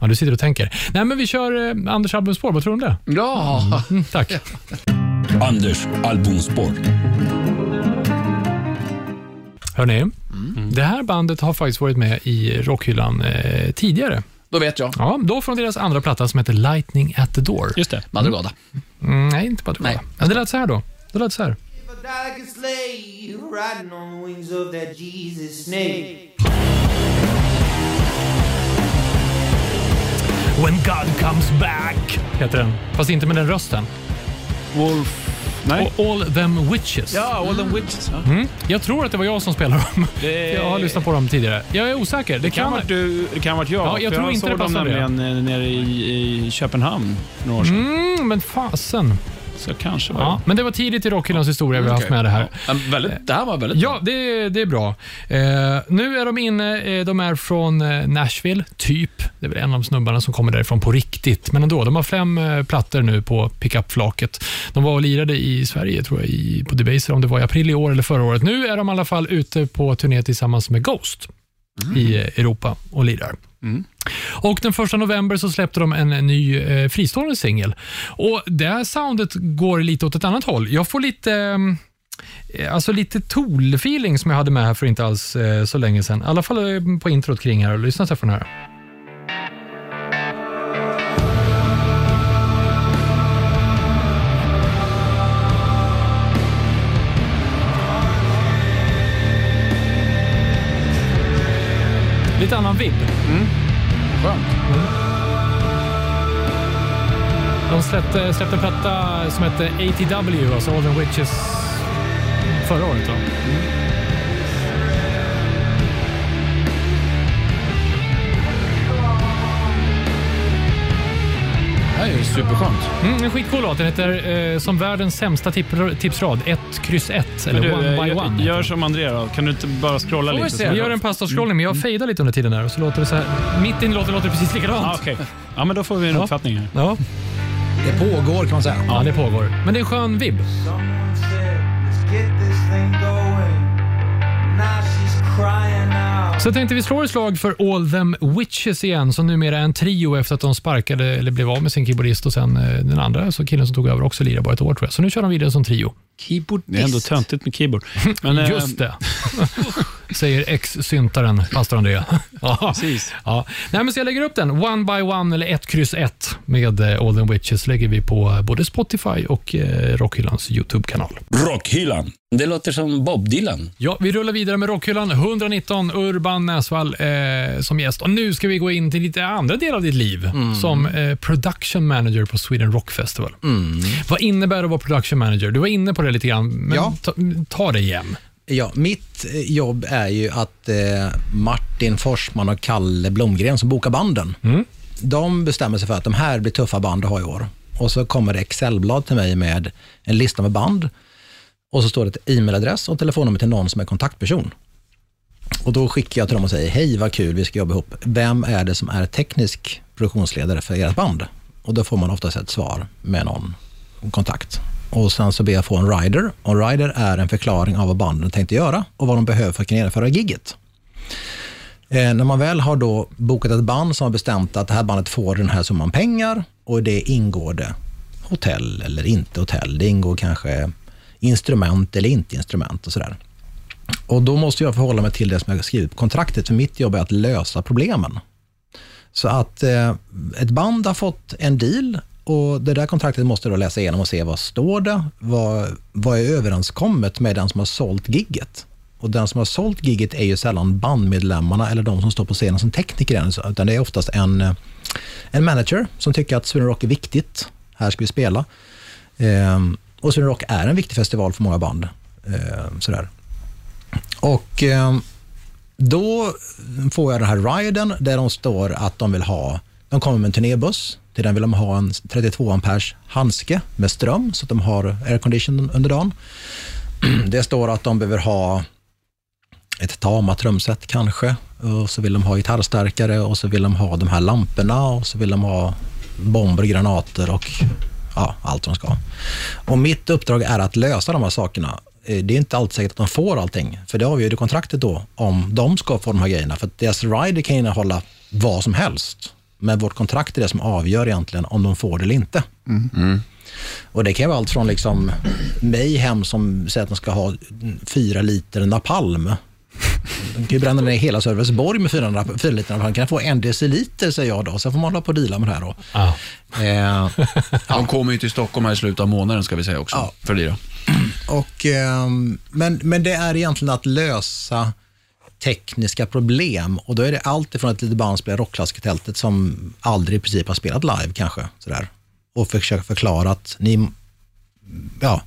Ja, du sitter och tänker. Nej, men vi kör eh, Anders albumspår. Vad tror du om det? Ja, Mm, tack. Anders albumspår. Hörni, det här bandet har faktiskt varit med i rockhyllan eh, tidigare. då vet jag. Ja, då från deras andra platta som heter Lightning at the Door. Just det. Madrugada. Mm, nej, inte bara Nej. Men det lät så här då. Det lät så här. When God comes back, heter den. Fast inte med den rösten. Wolf... Nej. All them witches. Ja, All the Witches. Ja. Mm. Jag tror att det var jag som spelade dem. Det- Jag har lyssnat på dem tidigare. Jag är osäker. Det, Det kan ha varit du, det kan varit jag. Ja, jag tror inte såg det dem det. nämligen eh, nere i, i Köpenhamn för några år sedan. Mm, men fasen. Så kanske var Ja, men det var tidigt i rockhyllans historia vi har haft med det här. Ja, väldigt, det här var väldigt Ja, det, det är bra. Eh, nu är de inne, eh, de är från eh, Nashville, typ. Det är väl en av snubbarna som kommer därifrån på riktigt. Men ändå, de har fem eh, plattor nu på pickup-flaket. De var och lirade i Sverige, tror jag, i, på Debaser, om det var i april i år eller förra året. Nu är de i alla fall ute på turné tillsammans med Ghost i eh, Europa och lirar. Mm. Och Den 1 november så släppte de en ny eh, fristående singel. Och Det här soundet går lite åt ett annat håll. Jag får lite... eh, Alltså lite Tool-feeling som jag hade med här för inte alls eh, så länge sedan. I alla fall eh, på introt kring här. Lyssna så här för den här. Lite annan vibb. Skönt. De släppte, släppte en platta som hette ATW, alltså All the Witches, förra året. Va? Det är ju superskönt. Mm, en skitcool låt. Den heter eh, som världens sämsta tip tipsrad, 1, kryss 1, eller du, One by One. Gör som Andrea då. Kan du inte bara scrolla Får lite? se. Vi gör en pasta-scrollning, men jag fejdar lite under tiden här. Och så låter det så här. Mitt i låten låter det precis likadant. Ah, okej. Ja, men då får vi en Ja. uppfattning här. Ja, Det pågår kan man säga. ja, det pågår. Men det är en skön vibb. Så jag tänkte vi slår ett slag för All Them Witches igen, som numera är en trio efter att de sparkade eller blev av med sin keyboardist och sen eh, den andra, så killen som tog över också lirade bara ett år tror jag. Så nu kör de vidare som trio. Keyboardist. Det är ändå töntigt med keyboard. Men, eh, Just det, säger ex-syntaren, pastor Andrea. ja. Precis. Ja. Nej, men så jag lägger upp den, One by One eller 1 kryss 1 med eh, All Them Witches lägger vi på både Spotify och Rockhyllans YouTube-kanal. Rockhyllan. Det låter som Bob Dylan. Ja, vi rullar vidare med Rockhyllan 119, Urban Näsvall eh, som gäst. Och nu ska vi gå in till lite andra delar av ditt liv som eh, production manager på Sweden Rock Festival. Vad innebär det att vara production manager? Du var inne på det lite grann, men Ja. ta, ta det igen. Ja, mitt eh, jobb är ju att eh, Martin Forsman och Kalle Blomgren som bokar banden, de bestämmer sig för att de här blir tuffa band att ha i år. Och så kommer det Excelblad till mig med en lista med band och så står det ett e-mailadress och telefonnummer till någon som är kontaktperson. Och Då skickar jag till dem och säger, hej vad kul, vi ska jobba ihop. Vem är det som är teknisk produktionsledare för ert band? Och Då får man oftast ett svar med någon kontakt. Och Sen så ber jag få en rider. Och en rider är en förklaring av vad banden tänkte göra och vad de behöver för att kunna genomföra gigget. Eh, när man väl har då bokat ett band som har bestämt att det här bandet får den här summan pengar och i det ingår det hotell eller inte hotell. Det ingår kanske instrument eller inte instrument och sådär. Och då måste jag förhålla mig till det som jag har skrivit på kontraktet, för mitt jobb är att lösa problemen. Så att eh, ett band har fått en deal och det där kontraktet måste då läsa igenom och se vad står det, vad, vad är överenskommet med den som har sålt gigget. Och den som har sålt gigget är ju sällan bandmedlemmarna eller de som står på scenen som tekniker, utan det är oftast en, eh, en manager som tycker att Sweden Rock är viktigt. Här ska vi spela. Eh, och Sweden Rock är en viktig festival för många band. Eh, sådär. Och eh, då får jag den här riden där de står att de vill ha, de kommer med en turnébuss. Till den vill de ha en 32 amperes handske med ström så att de har aircondition under dagen. Det står att de behöver ha ett Tama trumset kanske. Och så vill de ha gitarrstärkare och så vill de ha de här lamporna och så vill de ha bomber, granater och ja, allt de ska. Och mitt uppdrag är att lösa de här sakerna. Eh, Det är inte alltid säkert att de får allting, för det avgör ju kontraktet då om de ska få de här grejerna. För deras rider kan innehålla vad som helst, men vårt kontrakt är det som avgör egentligen om de får det eller inte. Och Det kan vara allt från liksom mig hem som säger att de ska ha fyra liter napalm. De kan ju bränna ner hela Sölvesborg med fyra, fyra liter napalm. Kan få en deciliter, säger jag då. Sen får man hålla på och deala med det här. Då. Ja. Eh, De kommer ju till Stockholm här i slutet av månaden ska vi säga också. Ja. För lira. Och, ehm, men, men det är egentligen att lösa tekniska problem och då är det allt ifrån ett litet band spelar rockklassikertältet som aldrig i princip har spelat live kanske. Sådär. Och försöka förklara att ni, ja,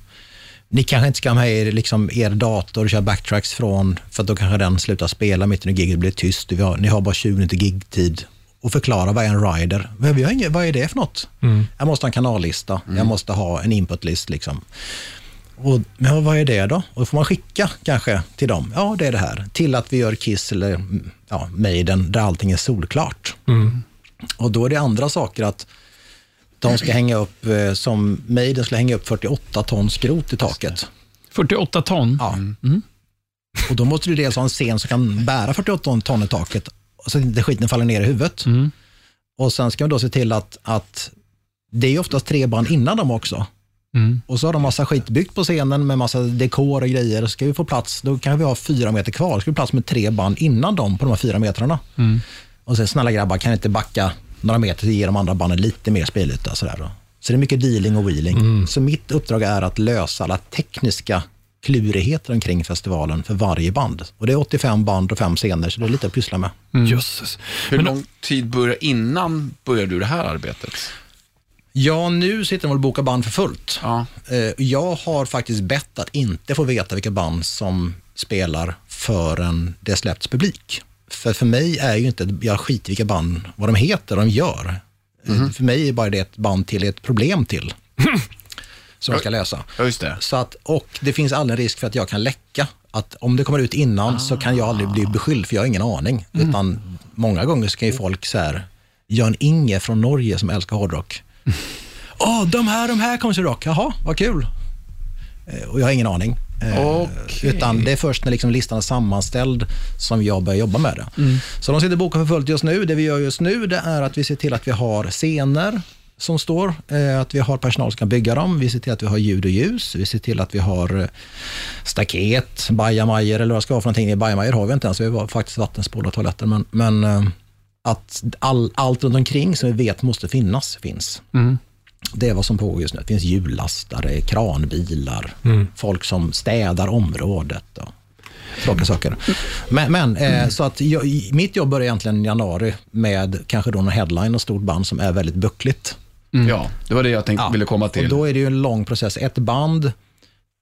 ni kanske inte ska ha med er, liksom, er dator och köra backtracks från, för att då kanske den slutar spela mitt under giget, det blir tyst, vi har, ni har bara 20 minuter gigtid. Och förklara vad är en rider? Men vi har inget, vad är det för något? Jag måste ha en kanallista, jag måste ha en inputlist. Liksom. Och, ja, vad är det då? Och då får man skicka kanske till dem. Ja, det är det här. Till att vi gör Kiss eller mm, ja, Maiden där allting är solklart. Och då är det andra saker att de ska hänga upp, eh, som Maiden skulle hänga upp 48 ton skrot i taket. 48 ton. Ja. Och då måste du dels ha en scen som kan bära 48 ton i taket. så att inte skiten faller ner i huvudet. Mm. Och sen ska vi då se till att, att det är oftast tre band innan dem också. Mm. Och så har de massa skit byggt på scenen med massa dekor och grejer. Ska vi få plats, då kan vi ha fyra meter kvar. Ska vi plats med tre band innan dem på de här fyra metrarna. Mm. Och sen, snälla grabbar, kan ni inte backa några meter och ge de andra banden lite mer spelyta? Sådär då. Så det är mycket dealing och wheeling. Så mitt uppdrag är att lösa alla tekniska klurigheter omkring festivalen för varje band. Och det är 85 band och fem scener, så det är lite att pyssla med. Jösses. Hur Men- lång tid börjar innan börjar du det här arbetet? Ja, nu sitter de och bokar band för fullt. Ja. Eh, Jag har faktiskt bett att inte få veta vilka band som spelar förrän det släppts publik. För för mig är ju inte, jag skiter i vilka band, vad de heter, vad de gör. Eh, För mig är bara det ett band till ett problem till. som jag ska lösa. Just det. Så att, och det finns aldrig en risk för att jag kan läcka. Att om det kommer ut innan så kan jag aldrig bli beskylld, för jag har ingen aning. Utan många gånger så kan ju folk så här, Jörn Inge från Norge som älskar hårdrock. Åh, de här, de här kommer till rock. Jaha, vad kul. Eh, Och jag har ingen aning. Eh, Okej. Utan det är först när liksom listan är sammanställd som jag börjar jobba med det. Så de sitter bokade för fullt just nu. Det vi gör just nu det är att vi ser till att vi har scener som står, eh, att vi har personal som kan bygga dem. Vi ser till att vi har ljud och ljus. Vi ser till att vi har eh, staket, bajamajor eller vad det ska vara för någonting. Bajamajor har vi inte ens, vi har faktiskt vattenspol och toaletter. Men, men att all, allt runt omkring som vi vet måste finnas, finns. Det är vad som pågår just nu. Det finns hjullastare, kranbilar, folk som städar området och tråkiga saker. Men, men eh, så att jag, mitt jobb börjar egentligen i januari med kanske då en headline och stort band som är väldigt buckligt. Ja, det var det jag tänkte, ville komma till. Och då är det ju en lång process. Ett band,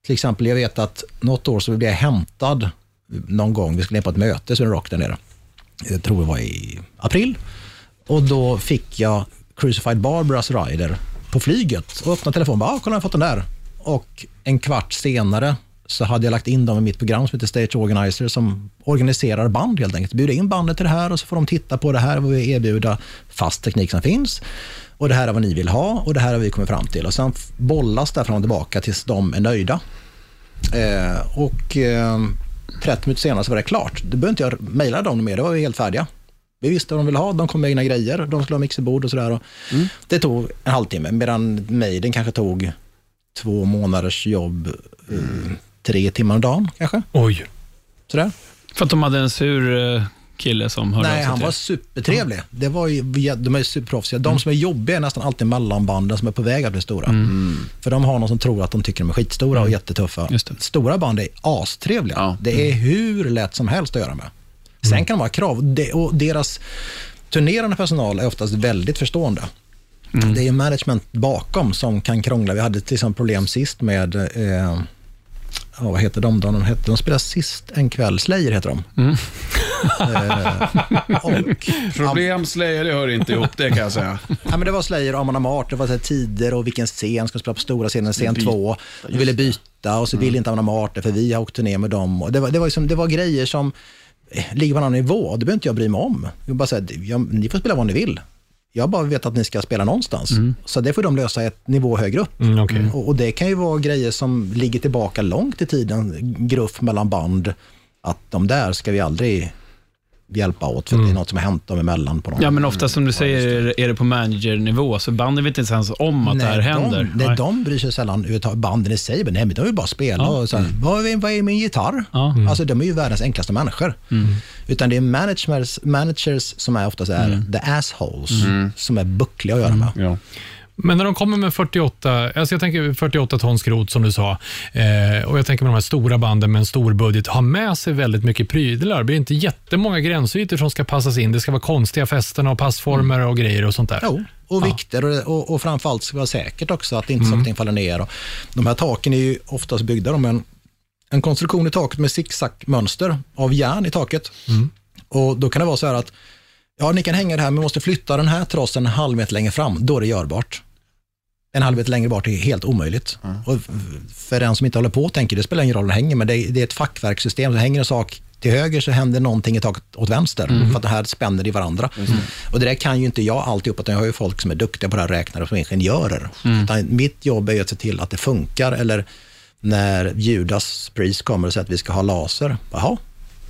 till exempel, jag vet att något år så blev jag hämtad någon gång, vi skulle ner på ett möte, så det rock där nere. Jag tror det var i april. Och då fick jag Crucified Barbaras Rider på flyget och öppnade telefonen och bara, ah, kolla jag har fått den där. Och en kvart senare så hade jag lagt in dem i mitt program som heter Stage Organizer som organiserar band helt enkelt. Bjuder in bandet till det här och så får de titta på det här, vad vi erbjuda fast teknik som finns. Och det här är vad ni vill ha och det här har vi kommit fram till. Och sen bollas det fram och tillbaka tills de är nöjda. Eh, och eh, 30 minuter senare så var det klart. Då behövde inte jag mejla dem mer, då var vi helt färdiga. Vi visste vad de ville ha, de kom med egna grejer, de skulle ha mixerbord och sådär. och Det tog en halvtimme, medan mejden kanske tog två månaders jobb, eh, tre timmar om dagen kanske. Oj. Sådär. För att de hade en sur eh, kille som hörde av Nej, sig han till var er. supertrevlig. Det var ju, de är ju superproffsiga. De som är jobbiga är nästan alltid mellanbanden som är på väg att bli stora. För de har någon som tror att de tycker de är skitstora och jättetuffa. Just det. Stora band är astrevliga. Ja. Det är hur lätt som helst att göra med. Sen kan de ha krav. Och deras turnerande personal är oftast väldigt förstående. Det är ju management bakom som kan krångla. Vi hade till exempel problem sist med eh, ja, vad heter de då? De, hette, de spelade sist en kväll. Slayer heter de. Eh, och, Problem Slayer, det hör inte ihop, det kan jag säga. Ja, men det var Slayer och Amon Amart, det var så här tider och vilken scen, ska spela på stora scenen, scen Byta, två. De ville byta och så ville inte Amon Amart det, för vi har åkt turné med dem. Och det, var, det, var liksom, det var grejer som ligger på en annan nivå, det behöver inte jag bry mig om. Jag bara säga, ni får spela vad ni vill. Jag bara vet att ni ska spela någonstans. Så det får de lösa ett nivå högre upp. Mm, okej. Och, och det kan ju vara grejer som ligger tillbaka långt i tiden, gruff mellan band, att de där ska vi aldrig hjälpa åt, för det är något som har hänt dem emellan. På någon Ja, men ofta som du säger är det- på managernivå, så banden vet inte ens om att det här händer. De, nej, de bryr sig sällan. Banden i sig, men nej, men de vill bara spela. Ja. Och så här, vad, är, vad är min gitarr? Ja. Alltså, de är ju världens enklaste människor. Utan det är managers, managers som är oftast är the assholes, som är buckliga att göra med. Ja. Men när de kommer med 48, alltså jag tänker 48 ton skrot som du sa, eh, och jag tänker med de här stora banden med en stor budget, ha med sig väldigt mycket prylar. Det blir inte jättemånga gränsytor som ska passas in. Det ska vara konstiga fästen och passformer och grejer och sånt där. Jo, och vikter och, och, och framförallt ska vara säkert också, att inte saker och ting faller ner. De här taken är ju oftast byggda med en, en konstruktion i taket med zigzag-mönster av järn i taket. Och Då kan det vara så här att ja, ni kan hänga det här, men måste flytta den här trossen en halv meter längre fram, då är det görbart. En halv meter längre bort är helt omöjligt. Och f- för den som inte håller på och tänker, det spelar ingen roll hur det hänger, men det är, det är ett fackverkssystem. Så hänger en sak till höger så händer någonting i taket åt vänster, för att det här spänner i varandra. Och det där kan ju inte jag alltihop, utan jag har ju folk som är duktiga på det här, räknare som ingenjörer. Utan mitt jobb är ju att se till att det funkar, eller när Judas Priest kommer och säger att vi ska ha laser, jaha,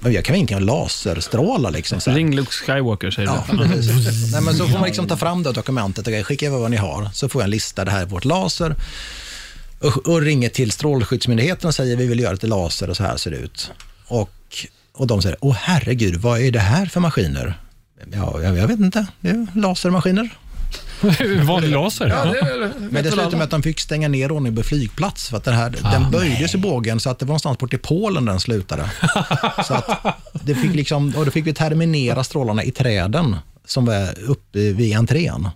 jag kan ingenting om laserstrålar liksom. Så här. Ring Luke Skywalker, säger Ja, du. precis. Nej, men så får man liksom ta fram det dokumentet och skicka över vad ni har. Så får jag en lista, det här är vårt laser. Och, och ringer till Strålskyddsmyndigheten och säger vi vill göra ett laser och så här ser det ut. Och, och de säger, åh herregud, vad är det här för maskiner? Ja, jag, jag vet inte, det är lasermaskiner. Vanlig laser. Ja, Men det slutade med att de fick stänga ner Ronneby flygplats för att den, här, den böjdes i bågen så att det var någonstans bort i Polen den slutade. så att det fick liksom, och då fick vi terminera strålarna i träden som var uppe vid entrén.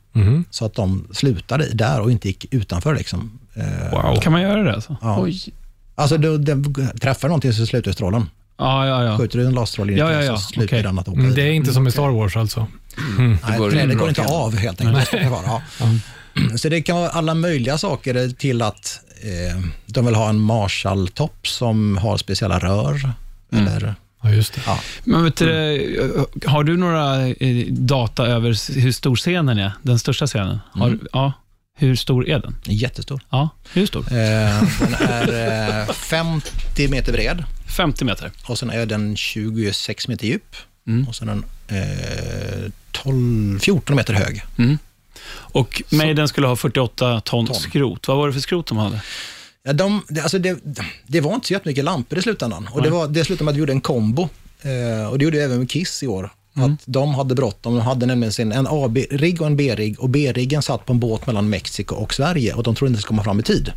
Så att de slutade där och inte gick utanför. Liksom. Eh, Wow. Kan man göra det? Alltså? ja. Oj. Alltså då, den träffar någonting så slutar strålen. Ja, ja, ja. Skjuter du en laserstråle in i Ja, ja, ja. så slutar Okej. den att åka Mm, det är inte som i Star Wars alltså. Nej, går trädet in går inte av helt enkelt. Det det ja. Så det kan vara alla möjliga saker till att eh, de vill ha en Marshall-topp som har speciella rör. Eller, Ja, just det. ja. Men vet du, har du några eh, data över hur stor scenen är? Den största scenen? Har, ja. Hur stor är den? Jättestor. Ja, hur stor? Eh, den är eh, 50 meter bred 50 meter. och sen är den 26 meter djup Mm. och sen är den eh, 12, 14 meter hög. Och Maiden skulle ha 48 ton, Ton. skrot. Vad var det för skrot de hade? Ja, de, det, alltså det, det var inte så jättemycket lampor i slutändan. Och det, var, det slutade med att vi gjorde en kombo. Eh, och det gjorde vi även med Kiss i år. Att de hade bråttom. De hade nämligen sin, en A-rigg och en B-rigg. Och B-riggen satt på en båt mellan Mexiko och Sverige och de trodde inte det skulle komma fram i tid.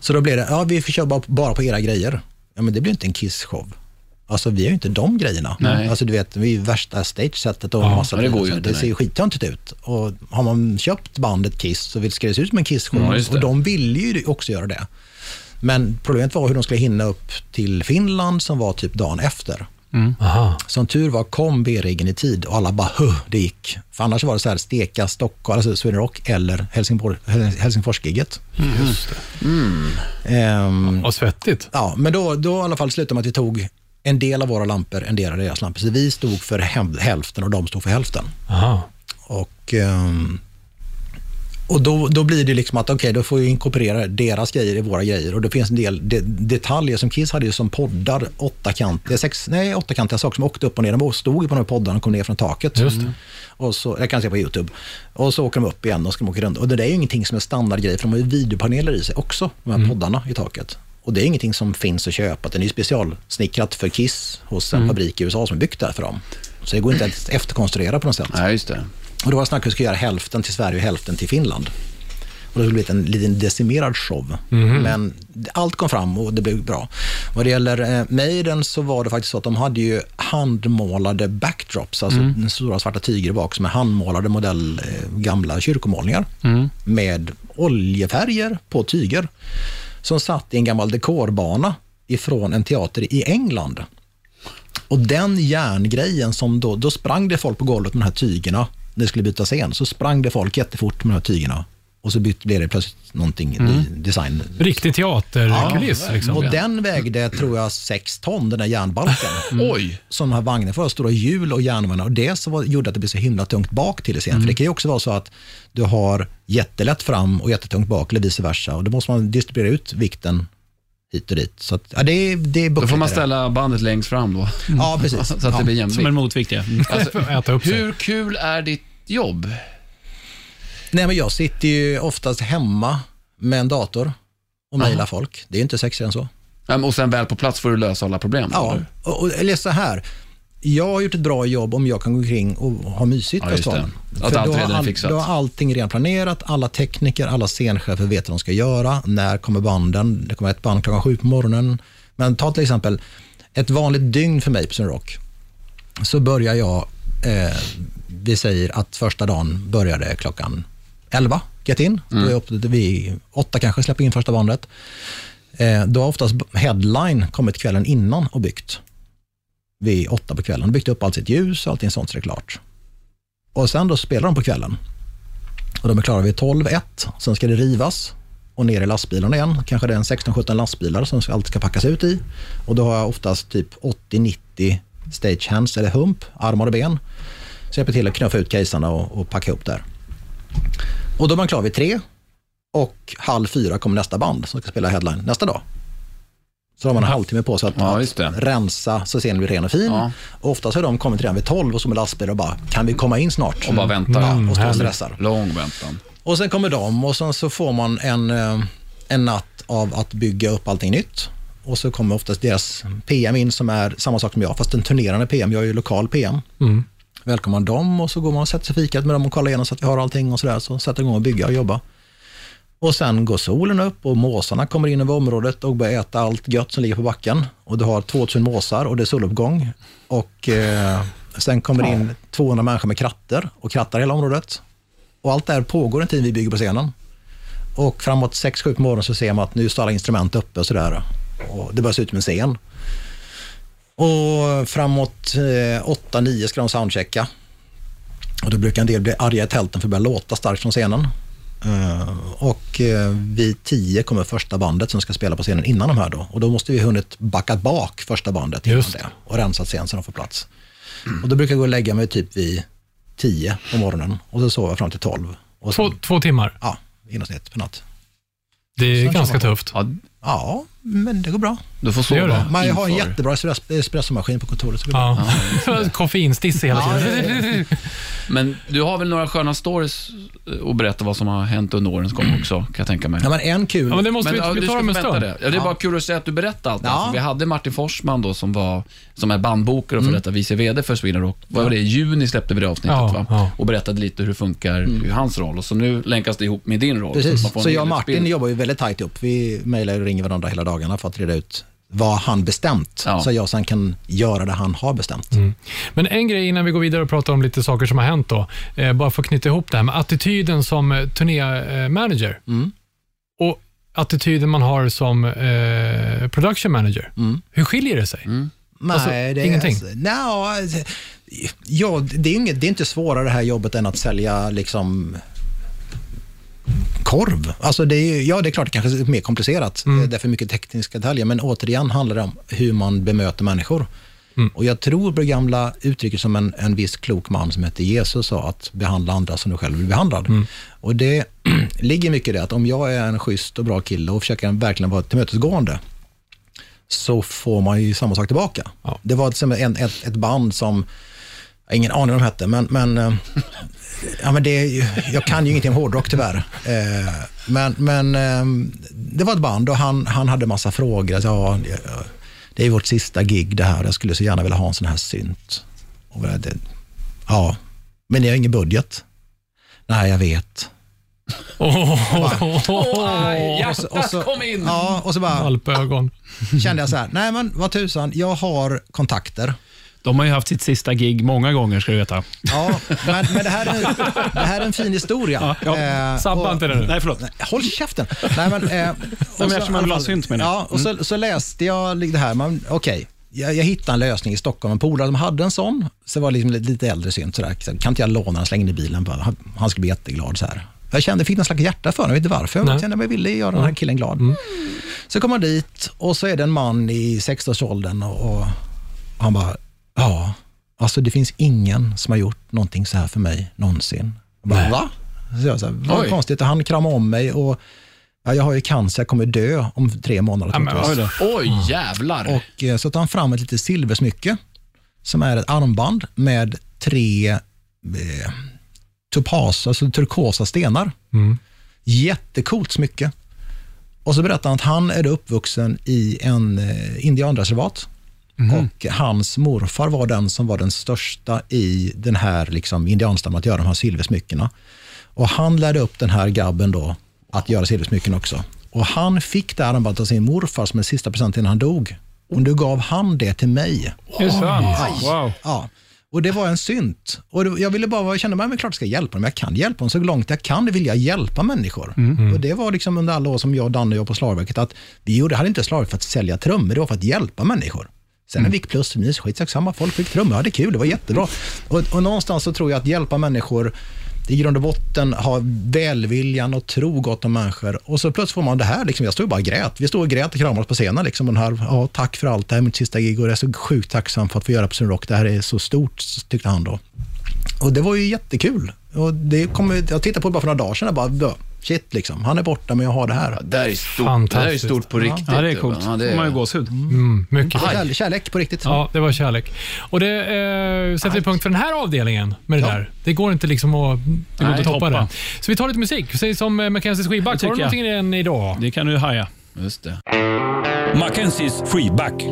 Så då blev det, ja vi får köra bara, på era grejer. Ja men det blir inte en Kiss-show. Alltså vi har ju inte de grejerna. Nej. Alltså du vet, vi är ju värsta stagesetet och Ja, massa det går Det ser ju skittöntigt ut. Och har man köpt bandet Kiss så vill- ska det se ut som en Kiss-show. Det. och de ville ju också göra det. Men problemet var hur de skulle hinna upp till Finland som var typ dagen efter. Aha. Som tur var kom B-riggen i tid och alla bara huh, det gick. För annars var det så här steka Stockholm, alltså Sweden Rock eller Helsingborg, Helsingforsgigget. Just det. Ehm, Vad svettigt. ja, men då, då i alla fall slutade med att vi tog en del av våra lampor, en del av deras lampor. Så vi stod för hälften och de stod för hälften. Aha. Och, ehm, och då, då blir det liksom att okej, då får vi inkorporera deras grejer i våra grejer. Och det finns en del de, detaljer som Kiss hade ju som poddar, åttakantiga, sex, nej, åttakantiga saker som åkte upp och ner. De stod ju på de här poddarna och kom ner från taket. Just det. Och så, jag kan se på YouTube. Och så åker de upp igen och ska de åka runt. Och det där är ju ingenting som är standardgrej, för de har ju videopaneler i sig också, de här poddarna i taket. Och det är ingenting som finns att köpa. Den är ju specialsnickrat för Kiss hos en fabrik i USA som är byggt där för dem. Så det går inte att efterkonstruera på något sätt. Nej, just det. Och då var det snack om att vi skulle göra hälften till Sverige och hälften till Finland. Och det skulle bli en liten decimerad show. Men allt kom fram och det blev bra. Vad det gäller eh, Maiden så var det faktiskt så att de hade ju handmålade backdrops, alltså den stora svarta tyger bak som är handmålade modell eh, gamla kyrkomålningar med oljefärger på tyger som satt i en gammal dekorbana ifrån en teater i England. Och den järngrejen som då, då sprang det folk på golvet med de här tygerna när det skulle byta scen. Så sprang det folk jättefort med de här tygerna och så byt, blev det plötsligt någonting ny design. Riktig teaterkuliss. liksom. Och den vägde, tror jag, sex ton, den där järnbalken. Oj! Som de här vagnarna ha stora hjul och järnvagnar. Och det så var, gjorde att det blev så himla tungt bak till i scen. För det kan ju också vara så att du har jättelätt fram och jättetungt bak, eller vice versa. Och då måste man distribuera ut vikten hit och dit. Så att, ja, det, är- det är Då får man ställa bandet längst fram då. Ja, precis. Så att Ja. det blir Som jämvikt. en motvikt, ja. Alltså, upp sig. hur kul är ditt jobb? Nej, men jag sitter ju oftast hemma med en dator och mejlar folk. Det är inte sexigare än så. Ja, Och sen väl på plats får du lösa alla problem? Ja, och, och, eller så här. Jag har gjort ett bra jobb om jag kan gå omkring och ha mysigt på stan. Att För allt redan är all- fixat. Då har allting redan planerat. Alla tekniker, alla scenchefer vet vad de ska göra. När kommer banden? Det kommer ett band klockan sju på morgonen. Men ta till exempel ett vanligt dygn för mig på Sun Rock. Så börjar jag, eh, vi säger att första dagen började klockan 11, get in. Då är uppe vid åtta kanske, släpper in första bandet. Eh, då har oftast headline kommit kvällen innan och byggt. Vid åtta på kvällen. Byggt upp allt sitt ljus och allting sånt så det är klart. Och sen då spelar de på kvällen. Och de är klara vid 12-1. Sen ska det rivas och ner i lastbilarna igen. Kanske det är en 16-17 lastbilar som allt ska packas ut i. Och då har jag oftast typ 80-90 stagehands eller hump, armar och ben. Så jag hjälper till att knuffa ut casearna och, och packa ihop där. Och då är man klar vid tre och halv fyra kommer nästa band som ska spela headline nästa dag. Så har man en halvtimme på sig att, Ja, att rensa så scenen blir ren och fin. Ja. Och oftast har de kommit redan vid 12 och så med lastbil och bara, kan vi komma in snart? Och bara väntar. Ja, och står och härligt. stressar. Lång väntan. Och sen kommer de och sen så får man en, eh, en natt av att bygga upp allting nytt. Och så kommer oftast deras PM in som är samma sak som jag, fast en turnerande PM. Jag är ju lokal PM. Mm. Välkomnar dem och så går man och sätter sig fikat med dem och kollar igenom så att vi har allting och sådär. Så sätter igång och bygga och jobba. Och sen går solen upp och måsarna kommer in över området och börjar äta allt gött som ligger på backen. Och du har 2000 måsar och det är soluppgång. Och eh, sen kommer det in 200 människor med kratter och krattar hela området. Och allt det här pågår en tid vi bygger på scenen. Och framåt 6-7 på morgonen så ser man att nu står alla instrument uppe och sådär. Och det börjar se ut som en scen. Och framåt eh, 8-9 ska de soundchecka. Och då brukar en del bli arga i tälten för att börja låta starkt från scenen. Eh, och eh, vid 10 kommer första bandet som ska spela på scenen innan de här då. Och då måste vi hunnit backa bak första bandet innan Just det och rensat scenen så de får plats. Och då brukar jag gå och lägga mig typ vid 10 på morgonen och så sover jag fram till 12. Och Två, sen, två timmar. ja, i genomsnitt per natt. Det är Sen ganska tufft. Ja, Ja, men det går bra. du får sova jag har en jättebra espresso- espressomaskin på kontoret. Så. Ja. Koffeinstiss hela tiden. Men du har väl några sköna stories eh, att berätta vad som har hänt under årens gång också, kan jag tänka mig. Ja, men en kul... Ja, men det måste Men, vi, vi ta om en stund. det. Ja, det är bara kul att säga att du berättar allt. Ja. Alltså, vi hade Martin Forsman då som, var, som är bandbokare och Mm. för detta vice VD för Sweden Rock. Vad var det? I juni släppte vi det avsnittet Ja, va? ja. och berättade lite hur det funkar, hur hans roll. Och så nu länkas det ihop med din roll. Mm. Precis, man en så jag och. Martin jobbar ju väldigt tajt upp. Vi mejlar och ringer varandra hela dagarna för att reda ut vad han bestämt, Ja. så jag sen kan göra det han har bestämt. Men en grej innan vi går vidare och pratar om lite saker som har hänt då. Eh, bara för att knyta ihop det här med attityden som eh, turnémanager Mm. och attityden man har som eh, production manager. Mm. Hur skiljer det sig? Mm. Nej, Alltså, det är, ingenting? Alltså, nja, alltså, ja, det, är inget, det är inte svårare det här jobbet än att sälja liksom korv. Alltså det är, ja, det är klart det kanske är mer komplicerat. Mm. Det är för mycket tekniska detaljer, men återigen handlar det om hur man bemöter människor. Mm. Och Jag tror på det gamla uttrycket som en, en viss klok man som hette Jesus sa, att behandla andra som du själv vill bli behandlad. Mm. Och Det ligger mycket i det, att om jag är en schysst och bra kille och försöker verkligen vara tillmötesgående, så får man ju samma sak tillbaka. Ja. Det var en, ett, ett band som, jag har ingen aning vad de hette, men, men, eh, ja, men det, är ju- jag kan ju ingenting om hårdrock tyvärr. Eh, Men, men eh, det var ett band och han, han hade massa frågor. Ja, det är vårt sista gig det här. Jag skulle så gärna vilja ha en sån här synt. Och det, ja, men ni har ingen budget. Nej, jag vet. Hjärtat kom in! Ja, och så bara kände jag så här, nej men vad tusan, jag har kontakter. De har ju haft sitt sista gig många gånger, ska du veta. Ja, men, men det, här är, det här är en fin historia. Eh, Sabba inte det nu. Nej, förlåt. Nej, Håll käften. Nej, men, eh, och så- eftersom man vill ha synt menar jag. Ja, och så, så läste jag det här. Man, okej, jag, jag hittade en lösning i Stockholm. En polare som hade en sån. Så var det liksom lite, lite äldre synt. Sådär. Så kan inte jag låna den, slänga in i bilen? Bara, han, han skulle bli jätteglad. Så här. Jag kände, fick någon slags hjärta för honom. Jag vet inte varför. Nej. Jag kände att jag ville göra den här killen glad. Så kommer man dit och så är det en man i 60-årsåldern och, och han bara, ja, alltså det finns ingen som har gjort någonting så här för mig någonsin. Jag bara, va? Så jag så här, vad Oj. konstigt. Och han kramade om mig och ja, jag har ju cancer, jag kommer dö om tre månader. Ja, men, oj. Oj, jävlar. Och eh, så tar han fram ett litet silversmycke som är ett armband med tre eh, topas, alltså turkosa stenar. Mm. Jättecoolt smycke. Och så berättar han att han är uppvuxen i en eh, indianreservat. Och hans morfar var den som var den största i den här liksom, indianstammen att göra de här silversmyckena. Och han lärde upp den här grabben då att göra silversmycken också. Och han fick det armbandet av sin morfar som en sista present innan han dog. Och nu gav han det till mig. Är det sant? Wow. Ja. Och det var en synt. Och jag ville bara, jag kände men klart jag ska hjälpa dem. Jag kan hjälpa dem så långt jag kan. Det vill jag hjälpa människor. Och det var liksom under alla år som jag och Danne jobbade på Slagverket, att vi gjorde, hade inte Slagverket för att sälja trummor, det var för att hjälpa människor. Sen mm. vi gick plus och minus, skitsamma, folk fick trummor, ja, det är kul, det var jättebra. Och, och någonstans så tror jag att hjälpa människor, i grund och botten ha välviljan och tro gott om människor. Och så plötsligt får man det här, liksom, jag stod bara och grät. Vi stod och grät och kramades på scenen. Liksom, och den här, ja, tack för allt, det här är mitt sista gig och jag är så sjukt tacksam för att få göra på sin Rock. Det här är så stort, tyckte han då. Och det var ju jättekul. Och det kom, jag tittade på det bara för några dagar sedan och bara, shit liksom. Han är borta, men jag har det här. Det här är stort, det här är stort på riktigt. Ja, det är coolt. Ja, det man ju gåshud. Mm, mycket. Kärlek, kärlek på riktigt. Ja, det var kärlek. Och det eh, sätter vi punkt för den här avdelningen med det där. Det går inte liksom att, det går Nej, att toppa det. Så vi tar lite musik. Säg som eh, Mackenzies skivback. Har du någonting i den idag? Det kan du haja. just det. Mackenzies freeback.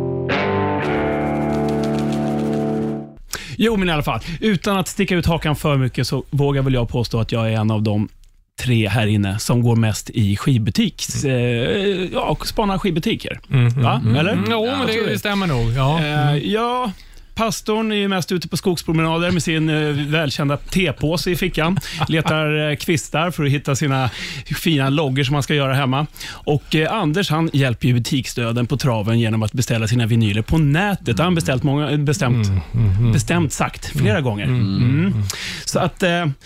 Jo, men i alla fall. Utan att sticka ut hakan för mycket så vågar väl jag påstå att jag är en av de tre här inne som går mest i skivbutik. Eh, ja, och spanar skivbutiker. Va? Eller? Mm, jo, men det, det stämmer nog. Ja. Eh, ja, pastorn är ju mest ute på skogspromenader med sin eh, välkända tepåse i fickan. Letar eh, kvistar för att hitta sina fina loggor som man ska göra hemma. Och eh, Anders han hjälper ju butiksdöden på traven genom att beställa sina vinyler på nätet. Han beställt många, bestämt, bestämt sagt flera gånger. Mm. Så att,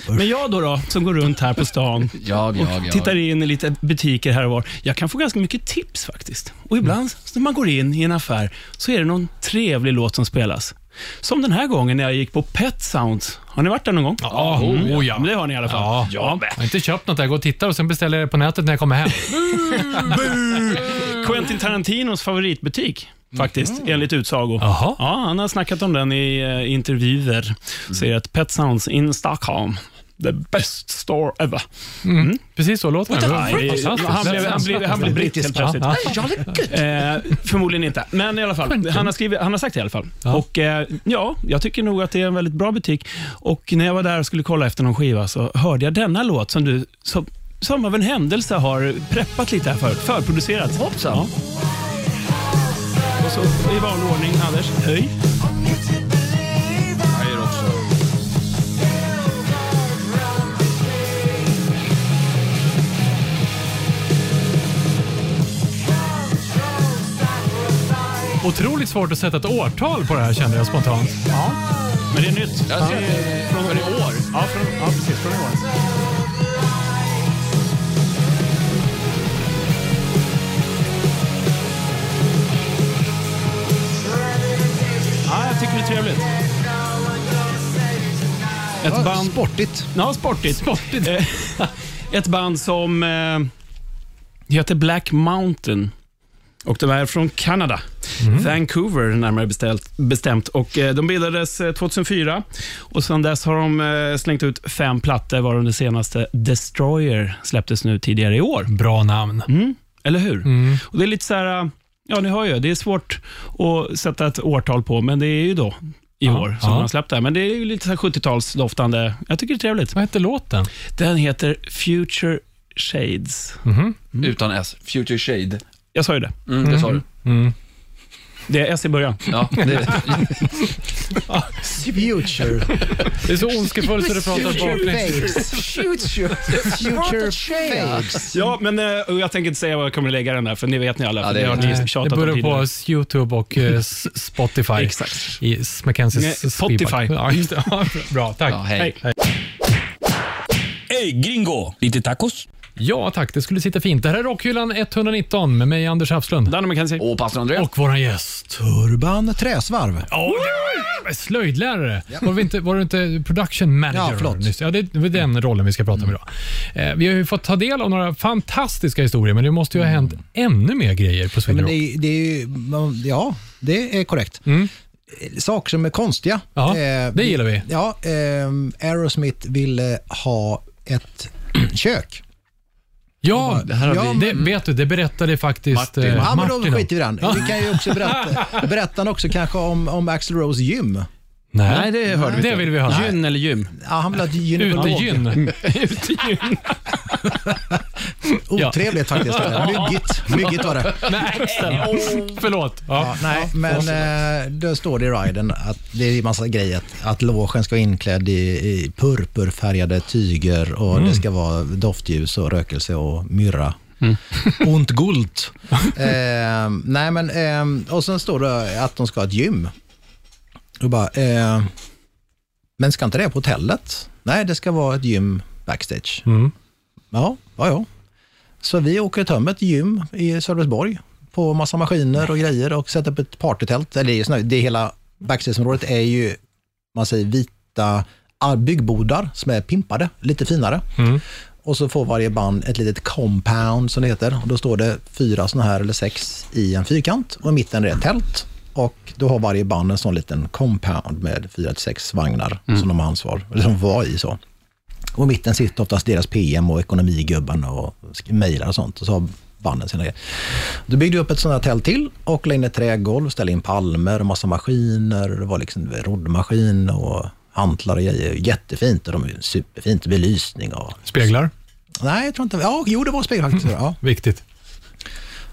men jag då, då, som går runt här på stan Jag, och jag, tittar in i lite butiker här och var. Jag kan få ganska mycket tips faktiskt. Och ibland när man går in i en affär så är det någon trevlig låt som spelas. Som den här gången när jag gick på Pet Sounds. Har ni varit där någon gång? Ja, oh, ja. Men det har ni i alla fall. Ja, ja. Jag har inte köpt något. Jag går och tittar och sen beställer jag det på nätet när jag kommer hem. Quentin Tarantinos favoritbutik. Faktiskt, enligt utsago. Ja, han har snackat om den i eh, intervjuer. Säger att Pet Sounds in Stockholm, the best store ever. Precis så låter Fantastiskt. han blev, han blev, han blev britt helt plötsligt. Ja, Eh, förmodligen inte, men i alla fall. Han har, skrivit, han har sagt det i alla fall. Ja. Och eh, ja, Jag tycker nog att det är en väldigt bra butik. Och När jag var där och skulle kolla efter någon skiva så hörde jag denna låt som du som, som av en händelse har preppat lite här förut. Förproducerat. Hoppsan. Ja. Och så i vanlig ordning, Anders, höj. Otroligt svårt att sätta ett årtal på det här kände jag spontant. Ja. Men det är nytt. Jag ser det från i år. Ja, från, ja precis. Från i år. Ja, jag tycker det är trevligt. Ett Ja, band... Sportigt. Ja, sportigt. sportigt. Ett band som eh, heter Black Mountain. Och de är från Kanada. Vancouver närmare beställt, bestämt. Och, eh, de bildades eh, 2004 och sedan dess har de eh, slängt ut fem plattor, varav den senaste Destroyer släpptes nu tidigare i år. Bra namn. Mm, eller hur? Och Det är lite så här, eh, ja ni hör ju, det är svårt att sätta ett årtal på, men det är ju då i Ja, år som ja. de har släppt det. här. Men det är ju lite så här 70-talsdoftande. Jag tycker det är trevligt. Vad hette låten? Den heter Future Shades. Utan S. Future Shade. Jag sa ju det. Mm, det sa du. Det är S i början. Ja, det, Future. Det är så ondskefullt så det pratar baklänges. Future. Future fades. Ja, men eh, jag tänker inte säga vad jag kommer att lägga den där, för det vet ni alla. Ja, för det har vet ni Det tjatat om börjar tidigare. på YouTube och eh, S- Spotify. Exakt. I Mackenzies Nej, Spotify. Ja, just det. Ja, bra, tack. ja, hej. Hej. Hey gringo, lite tacos? Ja, tack. Det skulle sitta fint. Det här är Rockhyllan 119 med mig, Anders Hafslund. Danne McKenzie. Och pastor André. Och våran gäst. Turban Träsvarv. Ja, det var slöjdlärare. Var, vi inte, var du inte production manager? Ja, förlåt. nyss? Ja, det det är den rollen vi ska prata om idag. Eh, vi har ju fått ta del av några fantastiska historier, men det måste ju ha hänt ännu mer grejer på Sweden men Rock. det, är- det är ju, man- ja, det är korrekt. Mm. Saker som är konstiga. Ja, Eh, det gillar vi. Ja, eh, Aerosmith ville ha ett kök. Ja, Det här Ja, vi... det, vet du, det berättade faktiskt Martin. eh, Ja, men Martin då skiter vi i den. Vi kan ju också berätta, berätta också kanske om, om Axl Rose gym. Nej, Nej, det hörde vi det inte. vill vi höra. Gyn eller gym? Ja, han vill ha ett gynekolog. Utegyn. Otrevligt faktiskt. Myggigt. Myggigt var det. Nej, förlåt. Ja. Ja, nej, men eh, då står det i riden att det är en massa grejer. Att, att logen ska vara inklädd i, i purpurfärgade tyger och det ska vara doftljus och rökelse och myrra. Ont guld. eh, nej, men, eh, och sen står det att de ska ha ett gym. Och bara, eh, men ska inte det på hotellet? Nej, det ska vara ett gym backstage. Mm. Ja, ja, ja. Så vi åker till ett gym i Sölvesborg på massa maskiner och grejer och sätter upp ett partytält. Eller det, är såna- det hela backstageområdet är ju, man säger vita byggbodar som är pimpade, lite finare. Mm. och så får varje band ett litet compound som det heter. Och då står det fyra sådana här eller sex i en fyrkant och i mitten är det ett tält. Och då har varje band en sån liten compound med fyra till sex vagnar som de har ansvar, eller som var i så. Och i mitten sitter oftast deras PM och ekonomigubbarna och mejlar och sånt. Och så har banden sina grejer. Då byggde vi upp ett sånt här tält till och la in ett trägolv, ställde in palmer massa maskiner. Det var liksom roddmaskin och hantlar och grejer. Jättefint och de är superfint. Belysning och... Speglar? Nej, jag tror inte... Ja, jo, det var spegel faktiskt. Ja. Viktigt.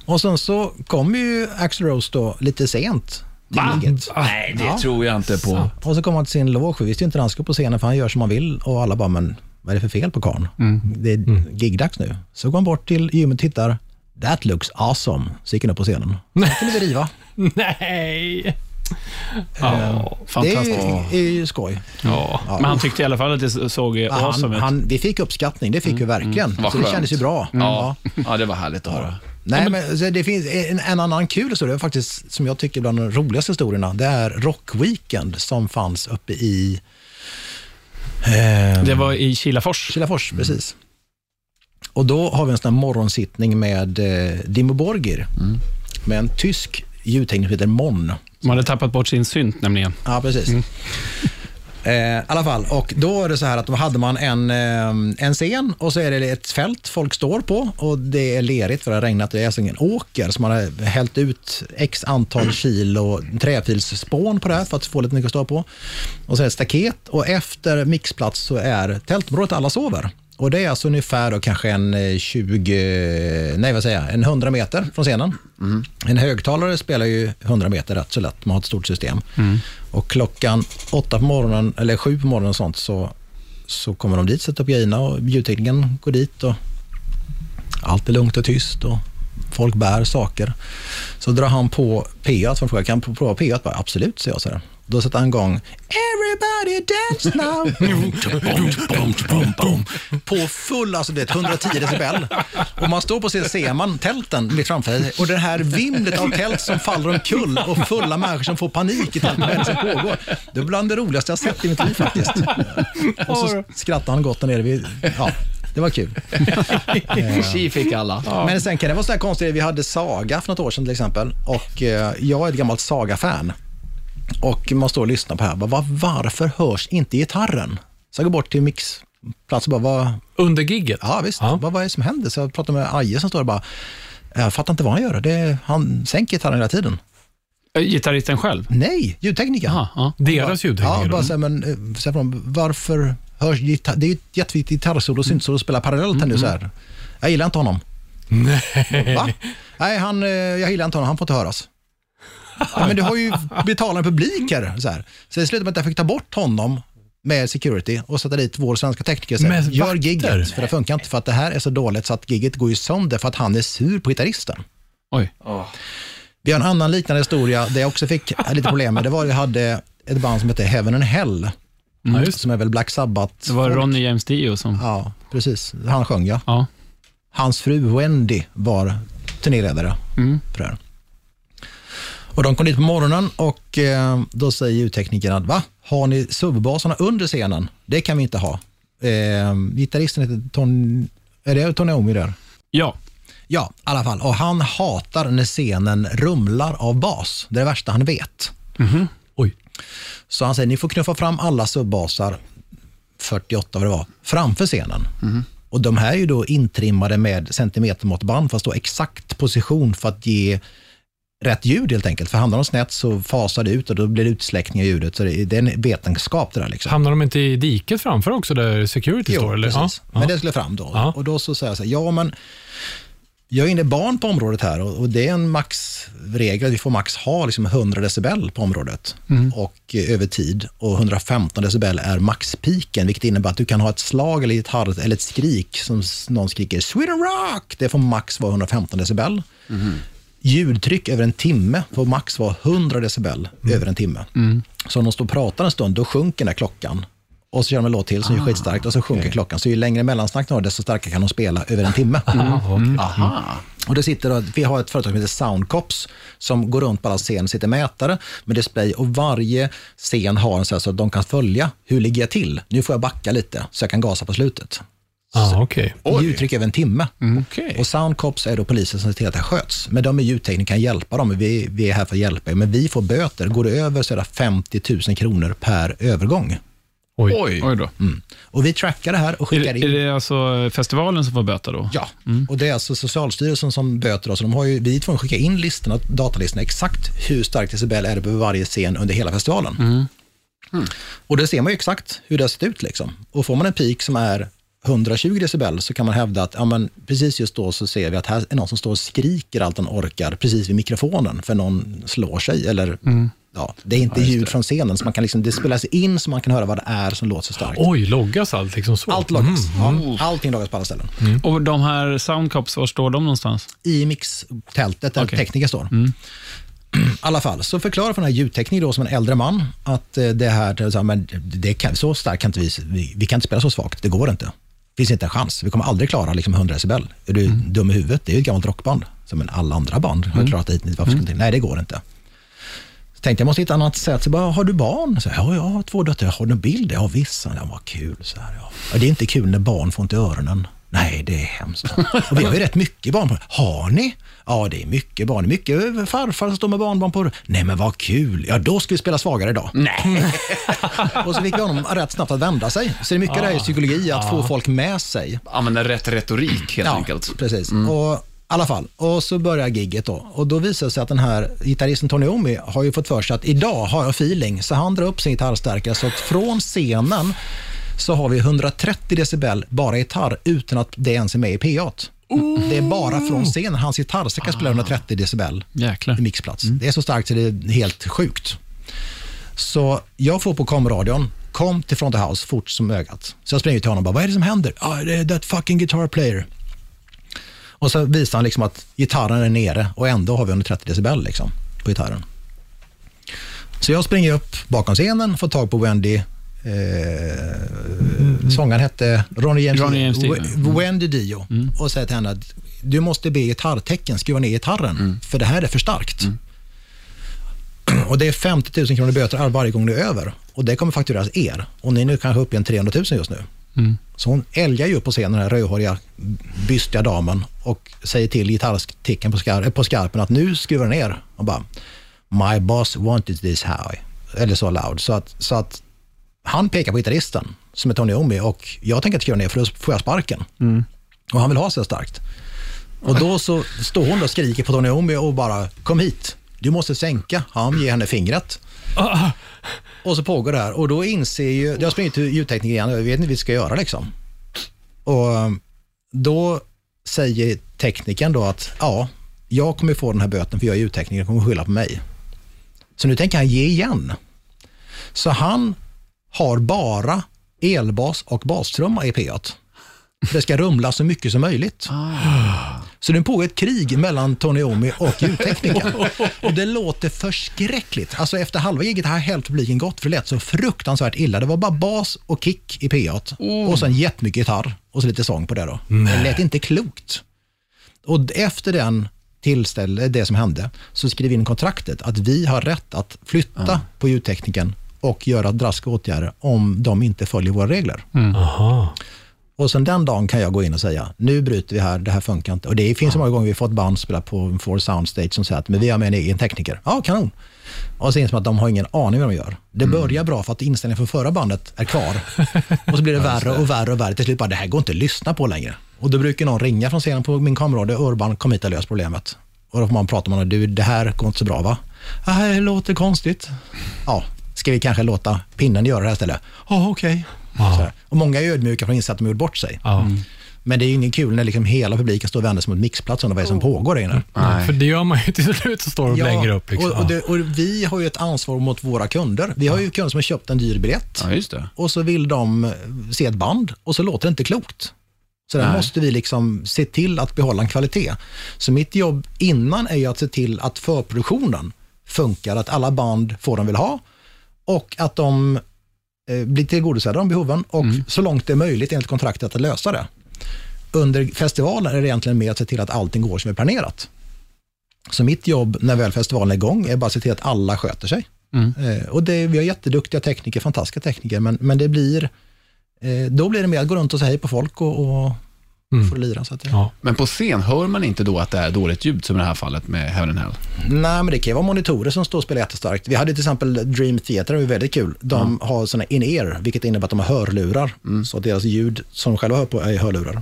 Och sen så kom ju Axl Rose då lite sent gigget. Nej, det Ja. tror jag inte på. Och så kom han till sin loge. Vi visste ju inte när han skulle på scenen för han gör som han vill. Och alla bara, men vad är det för fel på karln? Det är gigdags nu. Så går han bort till gymmet och tittar. That looks awesome. Så gick han upp på scenen. Så kunde vi riva. Nej! Ja, Det är fantastiskt. ju, är ju skoj. Ja. Men han tyckte i alla fall att det såg Ja, awesome han, ut. han, vi fick uppskattning, det fick vi verkligen. Vad så det skönt. kändes ju bra. Ja. ja, det var härligt att höra. Nej, men så det finns en, en annan kul historia faktiskt, som jag tycker är bland de roligaste historierna. Det är Rock Weekend som fanns uppe i eh, Det var i Kilafors. Kilafors. Precis. Och då har vi en sån morgonsittning med eh, Dimmo Borgir, med en tysk ljudtekniker som heter Mon. De hade tappat bort sin synt nämligen. Ja, precis. Eh, I alla fall, och då är det så här att då hade man en, eh, en scen och så är det ett fält folk står på och det är lerigt för det har regnat. Det är alltså ingen åker så man har hällt ut x antal kilo träfilsspån på det här för att få lite mycket att stå på. Och så är det ett staket och efter mixplats så är tältområdet alla sover. Och det är alltså ungefär då kanske en eh, 20, nej vad säger jag, en 100 meter från scenen. En högtalare spelar ju 100 meter rätt så lätt, man har ett stort system. Och klockan åtta på morgonen, eller sju på morgonen och sånt, så, så kommer de dit, sätter upp grejerna och ljudteknikern går dit och allt är lugnt och tyst och folk bär saker. Så drar han på P1, för frågar, kan prova P1? Bara, Absolut, säger jag så här. Då sätter han igång Everybody dance now. på full, alltså det är 110 decibel. Och man står på scen, ser man tälten mitt framför sig och det här vimlet av tält som faller omkull och fulla människor som får panik i det som pågår. Det är bland det roligaste jag sett i mitt liv faktiskt. Och så skrattar han gott där nere vid, ja, det var kul. Tji fick alla. Men sen kan det vara sådär konstigt, vi hade Saga för något år sedan till exempel och eh, jag är ett gammalt Saga-fan. Och man står och lyssnar på det här, bara, "Va- varför hörs inte gitarren? Så jag går bort till mixplats och bara, vad, Under gigget? ja visst, Ja. Vad, vad är det som händer? Så jag pratar med Aje som står och bara, jag fattar inte vad han gör. Det han sänker gitarren hela tiden. Gitarristen själv? Nej, ljudtekniker. Jaha, ja. Deras Ja, ljudtekniker? bara så här, men eh, så här, från, varför hörs gitarr... Det är ju ett jätteviktigt gitarrsolo och syntsolo att spela parallellt här nu så här. Jag gillar inte honom. Nej. Va? Nej, han, eh, jag gillar inte honom. Han får inte höras. Ja, men du har ju betalande publik här. Så, här. så det slutade med att jag fick ta bort honom med security och sätta dit vår svenska tekniker och säga, gör vakter? gigget, för det funkar inte för att det här är så dåligt så att gigget går ju sönder för att han är sur på gitarristen. Oj. Vi har en annan liknande historia där jag också fick lite problem med. Det var att vi hade ett band som hette Heaven and Hell, just. som är väl Black Sabbath. Det var Ronny James Dio som... Ja, precis. Han sjöng ja. Ja. Hans fru Wendy var turnéledare Mm. för det här. Och de kom dit på morgonen och eh, då säger ljudteknikern att va, har ni subbasarna under scenen? Det kan vi inte ha. Eh, gitarristen heter Ton, är det Tony Iommi där? Ja. Ja, i alla fall. Och han hatar när scenen rumlar av bas. Det är det värsta han vet. Oj. Så han säger, ni får knuffa fram alla subbasar, 48 vad det var, framför scenen. Och de här är ju då intrimmade med centimetermåttband för att stå exakt position för att ge rätt ljud helt enkelt. För hamnar de snett så fasar det ut och då blir det utsläckning av ljudet. Så det är, det är en vetenskap det där. Liksom. Hamnar de inte i diket framför också, där security Jo, står? Eller? precis. Ja. Men det skulle fram då. Ja. Och då så säger jag så här, ja men jag är inne barn på området här och, och det är en maxregel att vi får max ha liksom 100 decibel på området och eh, över tid. Och 115 decibel är maxpiken, vilket innebär att du kan ha ett slag eller ett harr eller ett skrik som någon skriker Sweden Rock! Det får max vara 115 decibel. Ljudtryck över en timme får max vara 100 decibel över en timme. Så om de står och pratar en stund, då sjunker den här klockan. Och så kör de en låt till som är skitstarkt och så sjunker klockan. Så ju längre mellansnack de har, desto starkare kan de spela över en timme. Aha. Och det sitter, då- vi har ett företag som heter Soundcops som går runt på alla scener, sitter mätare med display och varje scen har en så, här så att de kan följa hur ligger jag till. Nu får jag backa lite så jag kan gasa på slutet. Ah, okej. Ljudtryck över en timme. Okej. Och Soundcops är då polisen som ser till att det sköts. Men de är ljudtekniker, kan hjälpa dem. Vi, vi är här för att hjälpa er. Men vi får böter. Går det över så är det 50 000 kronor per övergång. Oj. Oj. Oj då. Och vi trackar det här och Är, skickar det- in. är det alltså festivalen som får böta då? Ja, och det är alltså Socialstyrelsen som böter oss. Och De har ju, vi är tvungna att skicka in listorna, datalistorna, exakt hur stark decibel är det på varje scen under hela festivalen. Och det ser man ju exakt hur det har sett ut. Liksom. Och får man en peak som är 120 decibel så kan man hävda att ja, men precis just då så ser vi att här är någon som står och skriker allt den orkar precis vid mikrofonen för någon slår sig. Eller, ja, det är inte ljud från scenen, så man kan liksom, det spelas in så man kan höra vad det är som låter så starkt. Oj, loggas allt liksom så? Allt loggas. Ja, allting loggas på alla ställen. Och de här soundcops, var står de någonstans? i mixtältet där Okej. tekniker står. I alla fall, så förklarar för den här ljudteknikern som en äldre man att eh, det här, så, här, men det kan, så starkt kan inte vi, vi, vi kan inte spela så svagt, det går inte. Finns inte en chans, vi kommer aldrig klara liksom 100 decibel. Är du dum i huvudet? Det är ju ett gammalt rockband. Men alla andra band har klarat det hittills, varför inte? Nej, det går inte. Så tänkte jag måste hitta ett annat sätt. Så bara, har du barn? Så, ja, jag har två döttrar. Har du en bild? Ja, vissa. Ja, vad kul. Så här, ja. Ja, det är inte kul när barn får ont i öronen. Nej, det är hemskt. Och vi har ju rätt mycket barn. Har ni? Ja, det är mycket barn. Mycket farfar som står med barnbarn på. Nej, men vad kul. Ja, då ska vi spela svagare idag. Nej. och så fick vi honom rätt snabbt att vända sig. Så det är mycket det här i psykologi, att få folk med sig. Använda rätt retorik helt enkelt. Precis. Och i alla fall, och så börjar gigget då. Och då visar det sig att den här gitarristen Tony Omi har ju fått för sig att idag har jag feeling, så han drar upp sin gitarrstärkare så att från scenen så har vi 130 decibel bara gitarr utan att det ens är med i PA. Det är bara från scenen. Hans gitarrstärkare spelar 130 decibel Jäklar. i mixplats. Det är så starkt så det är helt sjukt. Så jag får på komradion, kom till Front of House fort som ögat. Så jag springer till honom och bara, vad är det som händer? Ah, det är that fucking guitar player. Och så visar han liksom att gitarren är nere och ändå har vi 130 decibel liksom på gitarren. Så jag springer upp bakom scenen, får tag på Wendy. Eh, sångaren hette Ronny James, Ronny James Dio. W- Wendy Dio. Och säger till henne att du måste be gitarrtecken skruva ner gitarren, för det här är för starkt. Och det är 50 000 kronor böter varje gång det är över. Och det kommer faktureras er. Och ni är nu kanske uppe i en 300 000 just nu. Så hon älgar ju upp på scenen, den här rödhåriga, bystiga damen och säger till gitarrticken på, skar- på skarpen att nu skruvar ner. Och bara, my boss wanted this high. Eller så loud. Så att, så att han pekar på gitarristen, som är Tony Omi, och jag tänker inte skruva ner för då får jag sparken. Och han vill ha så starkt. Och då så står hon och skriker på Tony Omi och bara, kom hit, du måste sänka. Han ger henne fingret. Och så pågår det här och då inser ju, jag springer till ljudtekniker igen, jag vet inte vad vi ska göra liksom. Och um, då säger teknikern då att, ja, jag kommer få den här böten för jag är ljudtekniker, jag kommer skylla på mig. Så nu tänker han ge igen. Så han har bara elbas och bastrumma i P1. Det ska rumla så mycket som möjligt. Så det pågår ett krig mellan Tony Iommi och ljudteknikern. Och det låter förskräckligt. Alltså efter halva giget har helt publiken gått, för det lät så fruktansvärt illa. Det var bara bas och kick i P1 och sen jättemycket gitarr och så lite sång på det då. Det lät inte klokt. Och efter den tillställ, det som hände, så skrev vi in kontraktet att vi har rätt att flytta på ljudtekniken och göra drastiska åtgärder om de inte följer våra regler. Aha. Och sen den dagen kan jag gå in och säga, nu bryter vi här, det här funkar inte. Och det finns så många gånger vi fått band spela på en Four Soundstage som säger att men vi har med en egen tekniker. Ja, kanon. Och så inser man att de har ingen aning vad de gör. Det börjar bra för att inställningen från förra bandet är kvar. och så blir det värre och värre och värre. Till slut bara, det här går inte att lyssna på längre. Och då brukar någon ringa från scenen på min kameradio, Urban, kom hit och lös problemet. Och då får man prata med honom, du, det här går inte så bra va? Det här låter konstigt. Ja, ska vi kanske låta pinnen göra det här istället? Ja, okej. Så. Och många är ödmjuka för att inse att de gjort bort sig. Ja. Men det är ju ingen kul när liksom hela publiken står och vänder sig mot mixplatsen och vad är det som pågår där inne. För det gör man ju till slut och står och längre upp. Liksom. och, och, det, och vi har ju ett ansvar mot våra kunder. Vi har ju kunder som har köpt en dyr biljett Ja, just det. och så vill de eh, se ett band och så låter det inte klokt. Så där Nej. måste vi liksom se till att behålla en kvalitet. Så mitt jobb innan är ju att se till att förproduktionen funkar, att alla band får de vill ha och att de eh, blir tillgodosedda de behoven och så långt det är möjligt enligt kontraktet att lösa det. Under festivalen är det egentligen mer att se till att allting går som är planerat. Så mitt jobb när väl festivalen är igång är bara att se till att alla sköter sig. Eh, och det, vi har jätteduktiga tekniker, fantastiska tekniker, men, men det blir Eh, då blir det mer att gå runt och säga hej på folk och, och Mm. få lira. Så att det, Ja. Men på scen, hör man inte då att det är dåligt ljud, som i det här fallet med Heaven and Hell? Nej, men det kan ju vara monitorer som står och spelar jättestarkt. Vi hade till exempel Dream Theater, det var väldigt kul. De har såna in-ear, vilket innebär att de har hörlurar. Så att deras ljud som de själva hör på är hörlurar.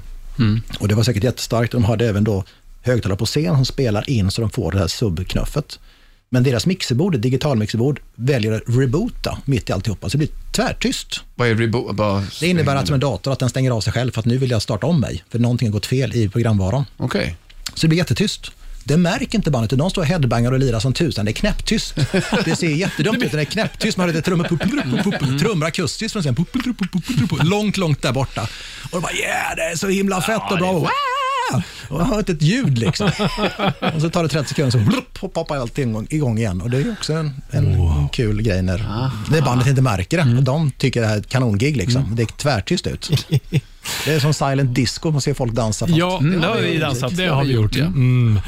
Och det var säkert jättestarkt. De hade även då högtalare på scen som spelar in så de får det här subknuffet. Men deras mixerbord, digitalmixerbord, väljer att reboota mitt i alltihopa. Så det blir tvärtyst. Vad är rebo- bara... Det innebär att som en dator, att den stänger av sig själv för att nu vill jag starta om mig. För någonting har gått fel i programvaran. Okej. Så det blir jättetyst. Det märker inte bandet, de står och headbangar och lirar som tusan. Det är knäpptyst. Det ser jättedumt ut, det är knäpptyst. Man hör lite trummor, pup, pup, trummor akustiskt från scenen. Långt, långt där borta. Och de bara yeah, det är så himla fett och bra. Wow! Och jag hör inte ett ljud liksom. Och så tar det 30 sekunder så blup, poppar allting igång- igång igen. Och det är också en, en kul grej när, när bandet inte märker det. Och de tycker det här är ett kanongig liksom. Det är tvärtyst ut. Det är som silent disco, man ser folk dansa. fast- Ja, Mm, det har vi dansat. Det har vi gjort, ja. Mm.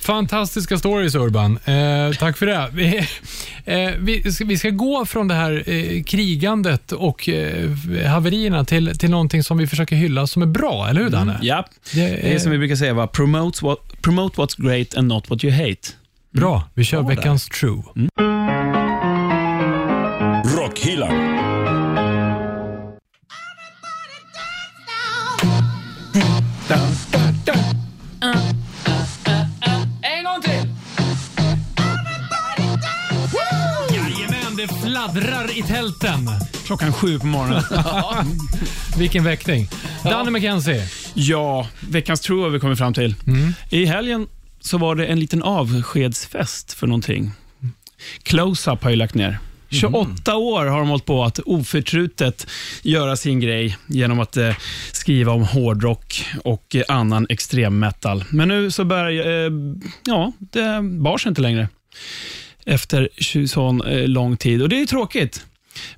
Fantastiska stories Urban. Eh, tack för det. Vi, eh, vi, ska, vi ska gå från det här eh, krigandet och eh, haverierna till, till någonting som vi försöker hylla som är bra, eller hur Danne? Ja, Det det är som vi brukar säga, va? Promote, what, promote what's great and not what you hate. bra. Vi kör Bra där. veckans True. Fladdrar i tälten. Klockan sju på morgonen. Vilken väckning. Danne McKenzie. ja, veckans tro har vi kommit fram till. I helgen så var det en liten avskedsfest för någonting. Close-Up har ju lagt ner. 28 år har de hållit på att oförtrutet göra sin grej genom att eh, skriva om hårdrock och eh, annan extrem metal. Men nu så börjar, eh, ja, det bar sig inte längre efter 20 sån eh, lång tid och det är tråkigt.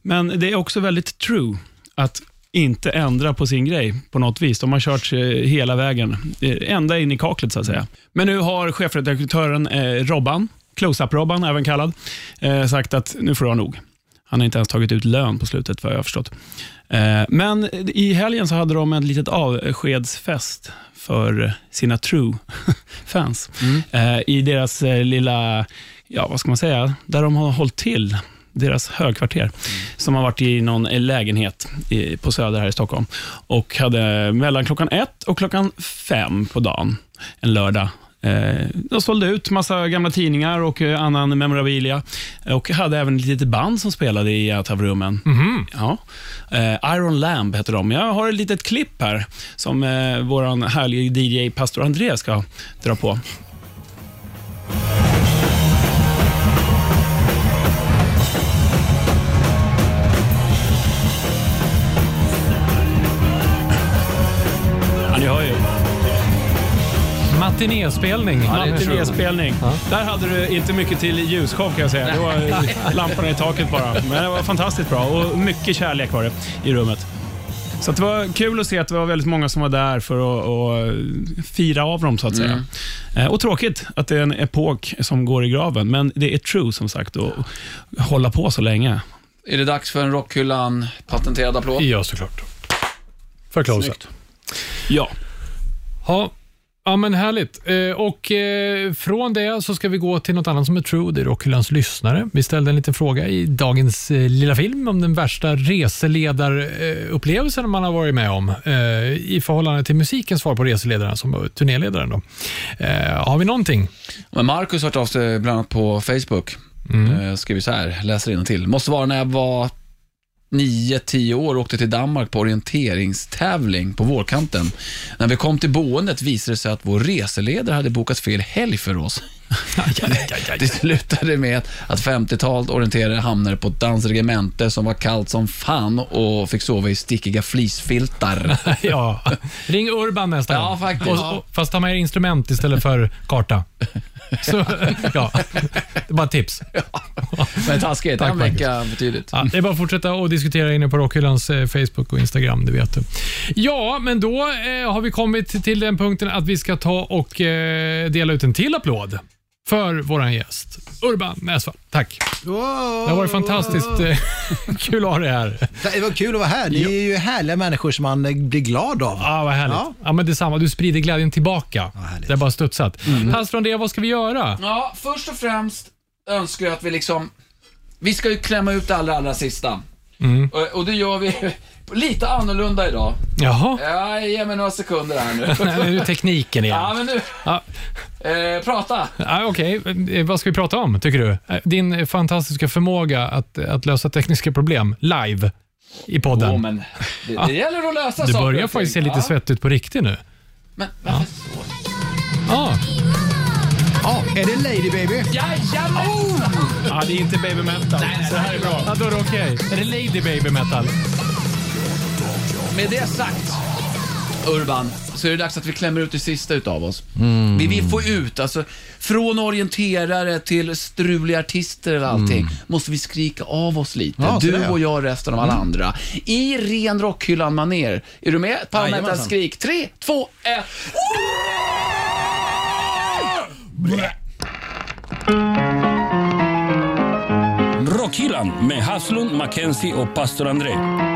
Men det är också väldigt true att inte ändra på sin grej på något vis. De har kört eh, hela vägen, eh, ända in i kaklet så att säga. Men nu har chefredaktören eh, Robban, Close-Up-Robban även kallad, eh, sagt att nu får det vara nog. Han har inte ens tagit ut lön på slutet vad jag har förstått. Eh, men i helgen så hade de en litet avskedsfest för sina true-fans. Eh, I deras lilla, ja vad ska man säga, där de har hållit till deras högkvarter, som har varit i någon lägenhet i, på Söder här i Stockholm. Och hade mellan klockan ett och klockan fem på dagen, en lördag, Eh, de sålde ut massa gamla tidningar och eh, annan memorabilia och hade även ett litet band som spelade i ett av rummen. Ja. Eh, Iron Lamb heter de. Jag har ett litet klipp här som eh, vår härliga DJ Pastor André ska dra på. Matinéspelning. Ja, det är lite nedspelning. Där hade du inte mycket till ljusshow kan jag säga. Det var eh, lamporna i taket bara. Men det var fantastiskt bra och mycket kärlek var det i rummet. Så det var kul att se att det var väldigt många som var där för att, att fira av dem, så att säga. Eh, Och tråkigt att det är en epok som går i graven, men det är true som sagt att hålla på så länge. Är det dags för en Rockhyllan patenterad applåd? Ja, såklart. För close-up. Ja, Ja, ja, men härligt. Eh, Och eh, Från det så ska vi gå till något annat som är true. Det är Rockhyllans lyssnare. Vi ställde en liten fråga i dagens eh, lilla film om den värsta reseledarupplevelsen man har varit med om i förhållande till musikens svar på reseledaren som var turnéledaren. Då. Har vi någonting? Men Marcus har hört av sig bland annat på Facebook. Mm. Skriver så här, läser till. Måste vara när jag var 9-10 år och åkte till Danmark på orienteringstävling på vårkanten. När vi kom till boendet visade det sig att vår reseledare hade bokat fel helg för oss. Det slutade med att 50-talet orienterare hamnade på ett dansregemente som var kallt som fan och fick sova i stickiga flisfiltar. ja. Ring Urban nästa Ja, gång. faktiskt. Och, och, fast ta med instrument istället för karta. Så, ja. Det är bara ett tips. Men taskigt, Tack, en vecka betydligt. Ja, det är bara att fortsätta och diskutera inne på Rockhyllans eh, Facebook och Instagram, det vet du. Ja, men då eh, har vi kommit till den punkten att vi ska ta och eh, dela ut en till applåd. För vår gäst, Urban Näsvall. Tack. Det har varit fantastiskt eh, kul att ha dig här. Det var kul att vara här. Ni är ju härliga människor som man eh, blir glad av. Ja, vad härligt. Ja. Ja. men detsamma. Du sprider glädjen tillbaka. härligt. det är bara studsat. Mm. André, vad ska vi göra? Ja, först och främst önskar jag att vi liksom... Vi ska ju klämma ut det allra, allra sista. Och, och det gör vi lite annorlunda idag. Jaha, Ja, ge mig några sekunder här nu. nu är det tekniken igen. Ja, men nu... Ja. Eh, prata. Ja, Okej, Eh, vad ska vi prata om, tycker du? Eh, Din fantastiska förmåga att, att lösa tekniska problem live i podden. Åh, men det, det gäller att lösa du saker börjar och faktiskt se ting. lite ja. svettig ut på riktigt nu. Men varför så? Ja, Ja, är det Lady Baby? Jajamän! ja det är inte baby metal. Så här är bra. Ja, då är det okej. Är det Lady Baby Metal? Med det sagt, Urban, så är det dags att vi klämmer ut det sista utav oss. Vi vill få ut, alltså från orienterare till struliga artister och allting, måste vi skrika av oss lite. Ja, så du det, och jag och resten av alla andra. I ren rockhyllan-manér. Är du med? Power Jajamensan. metal-skrik. Tre, två, ett. Rockhyllan med Haslund, Mackenzie och pastor André.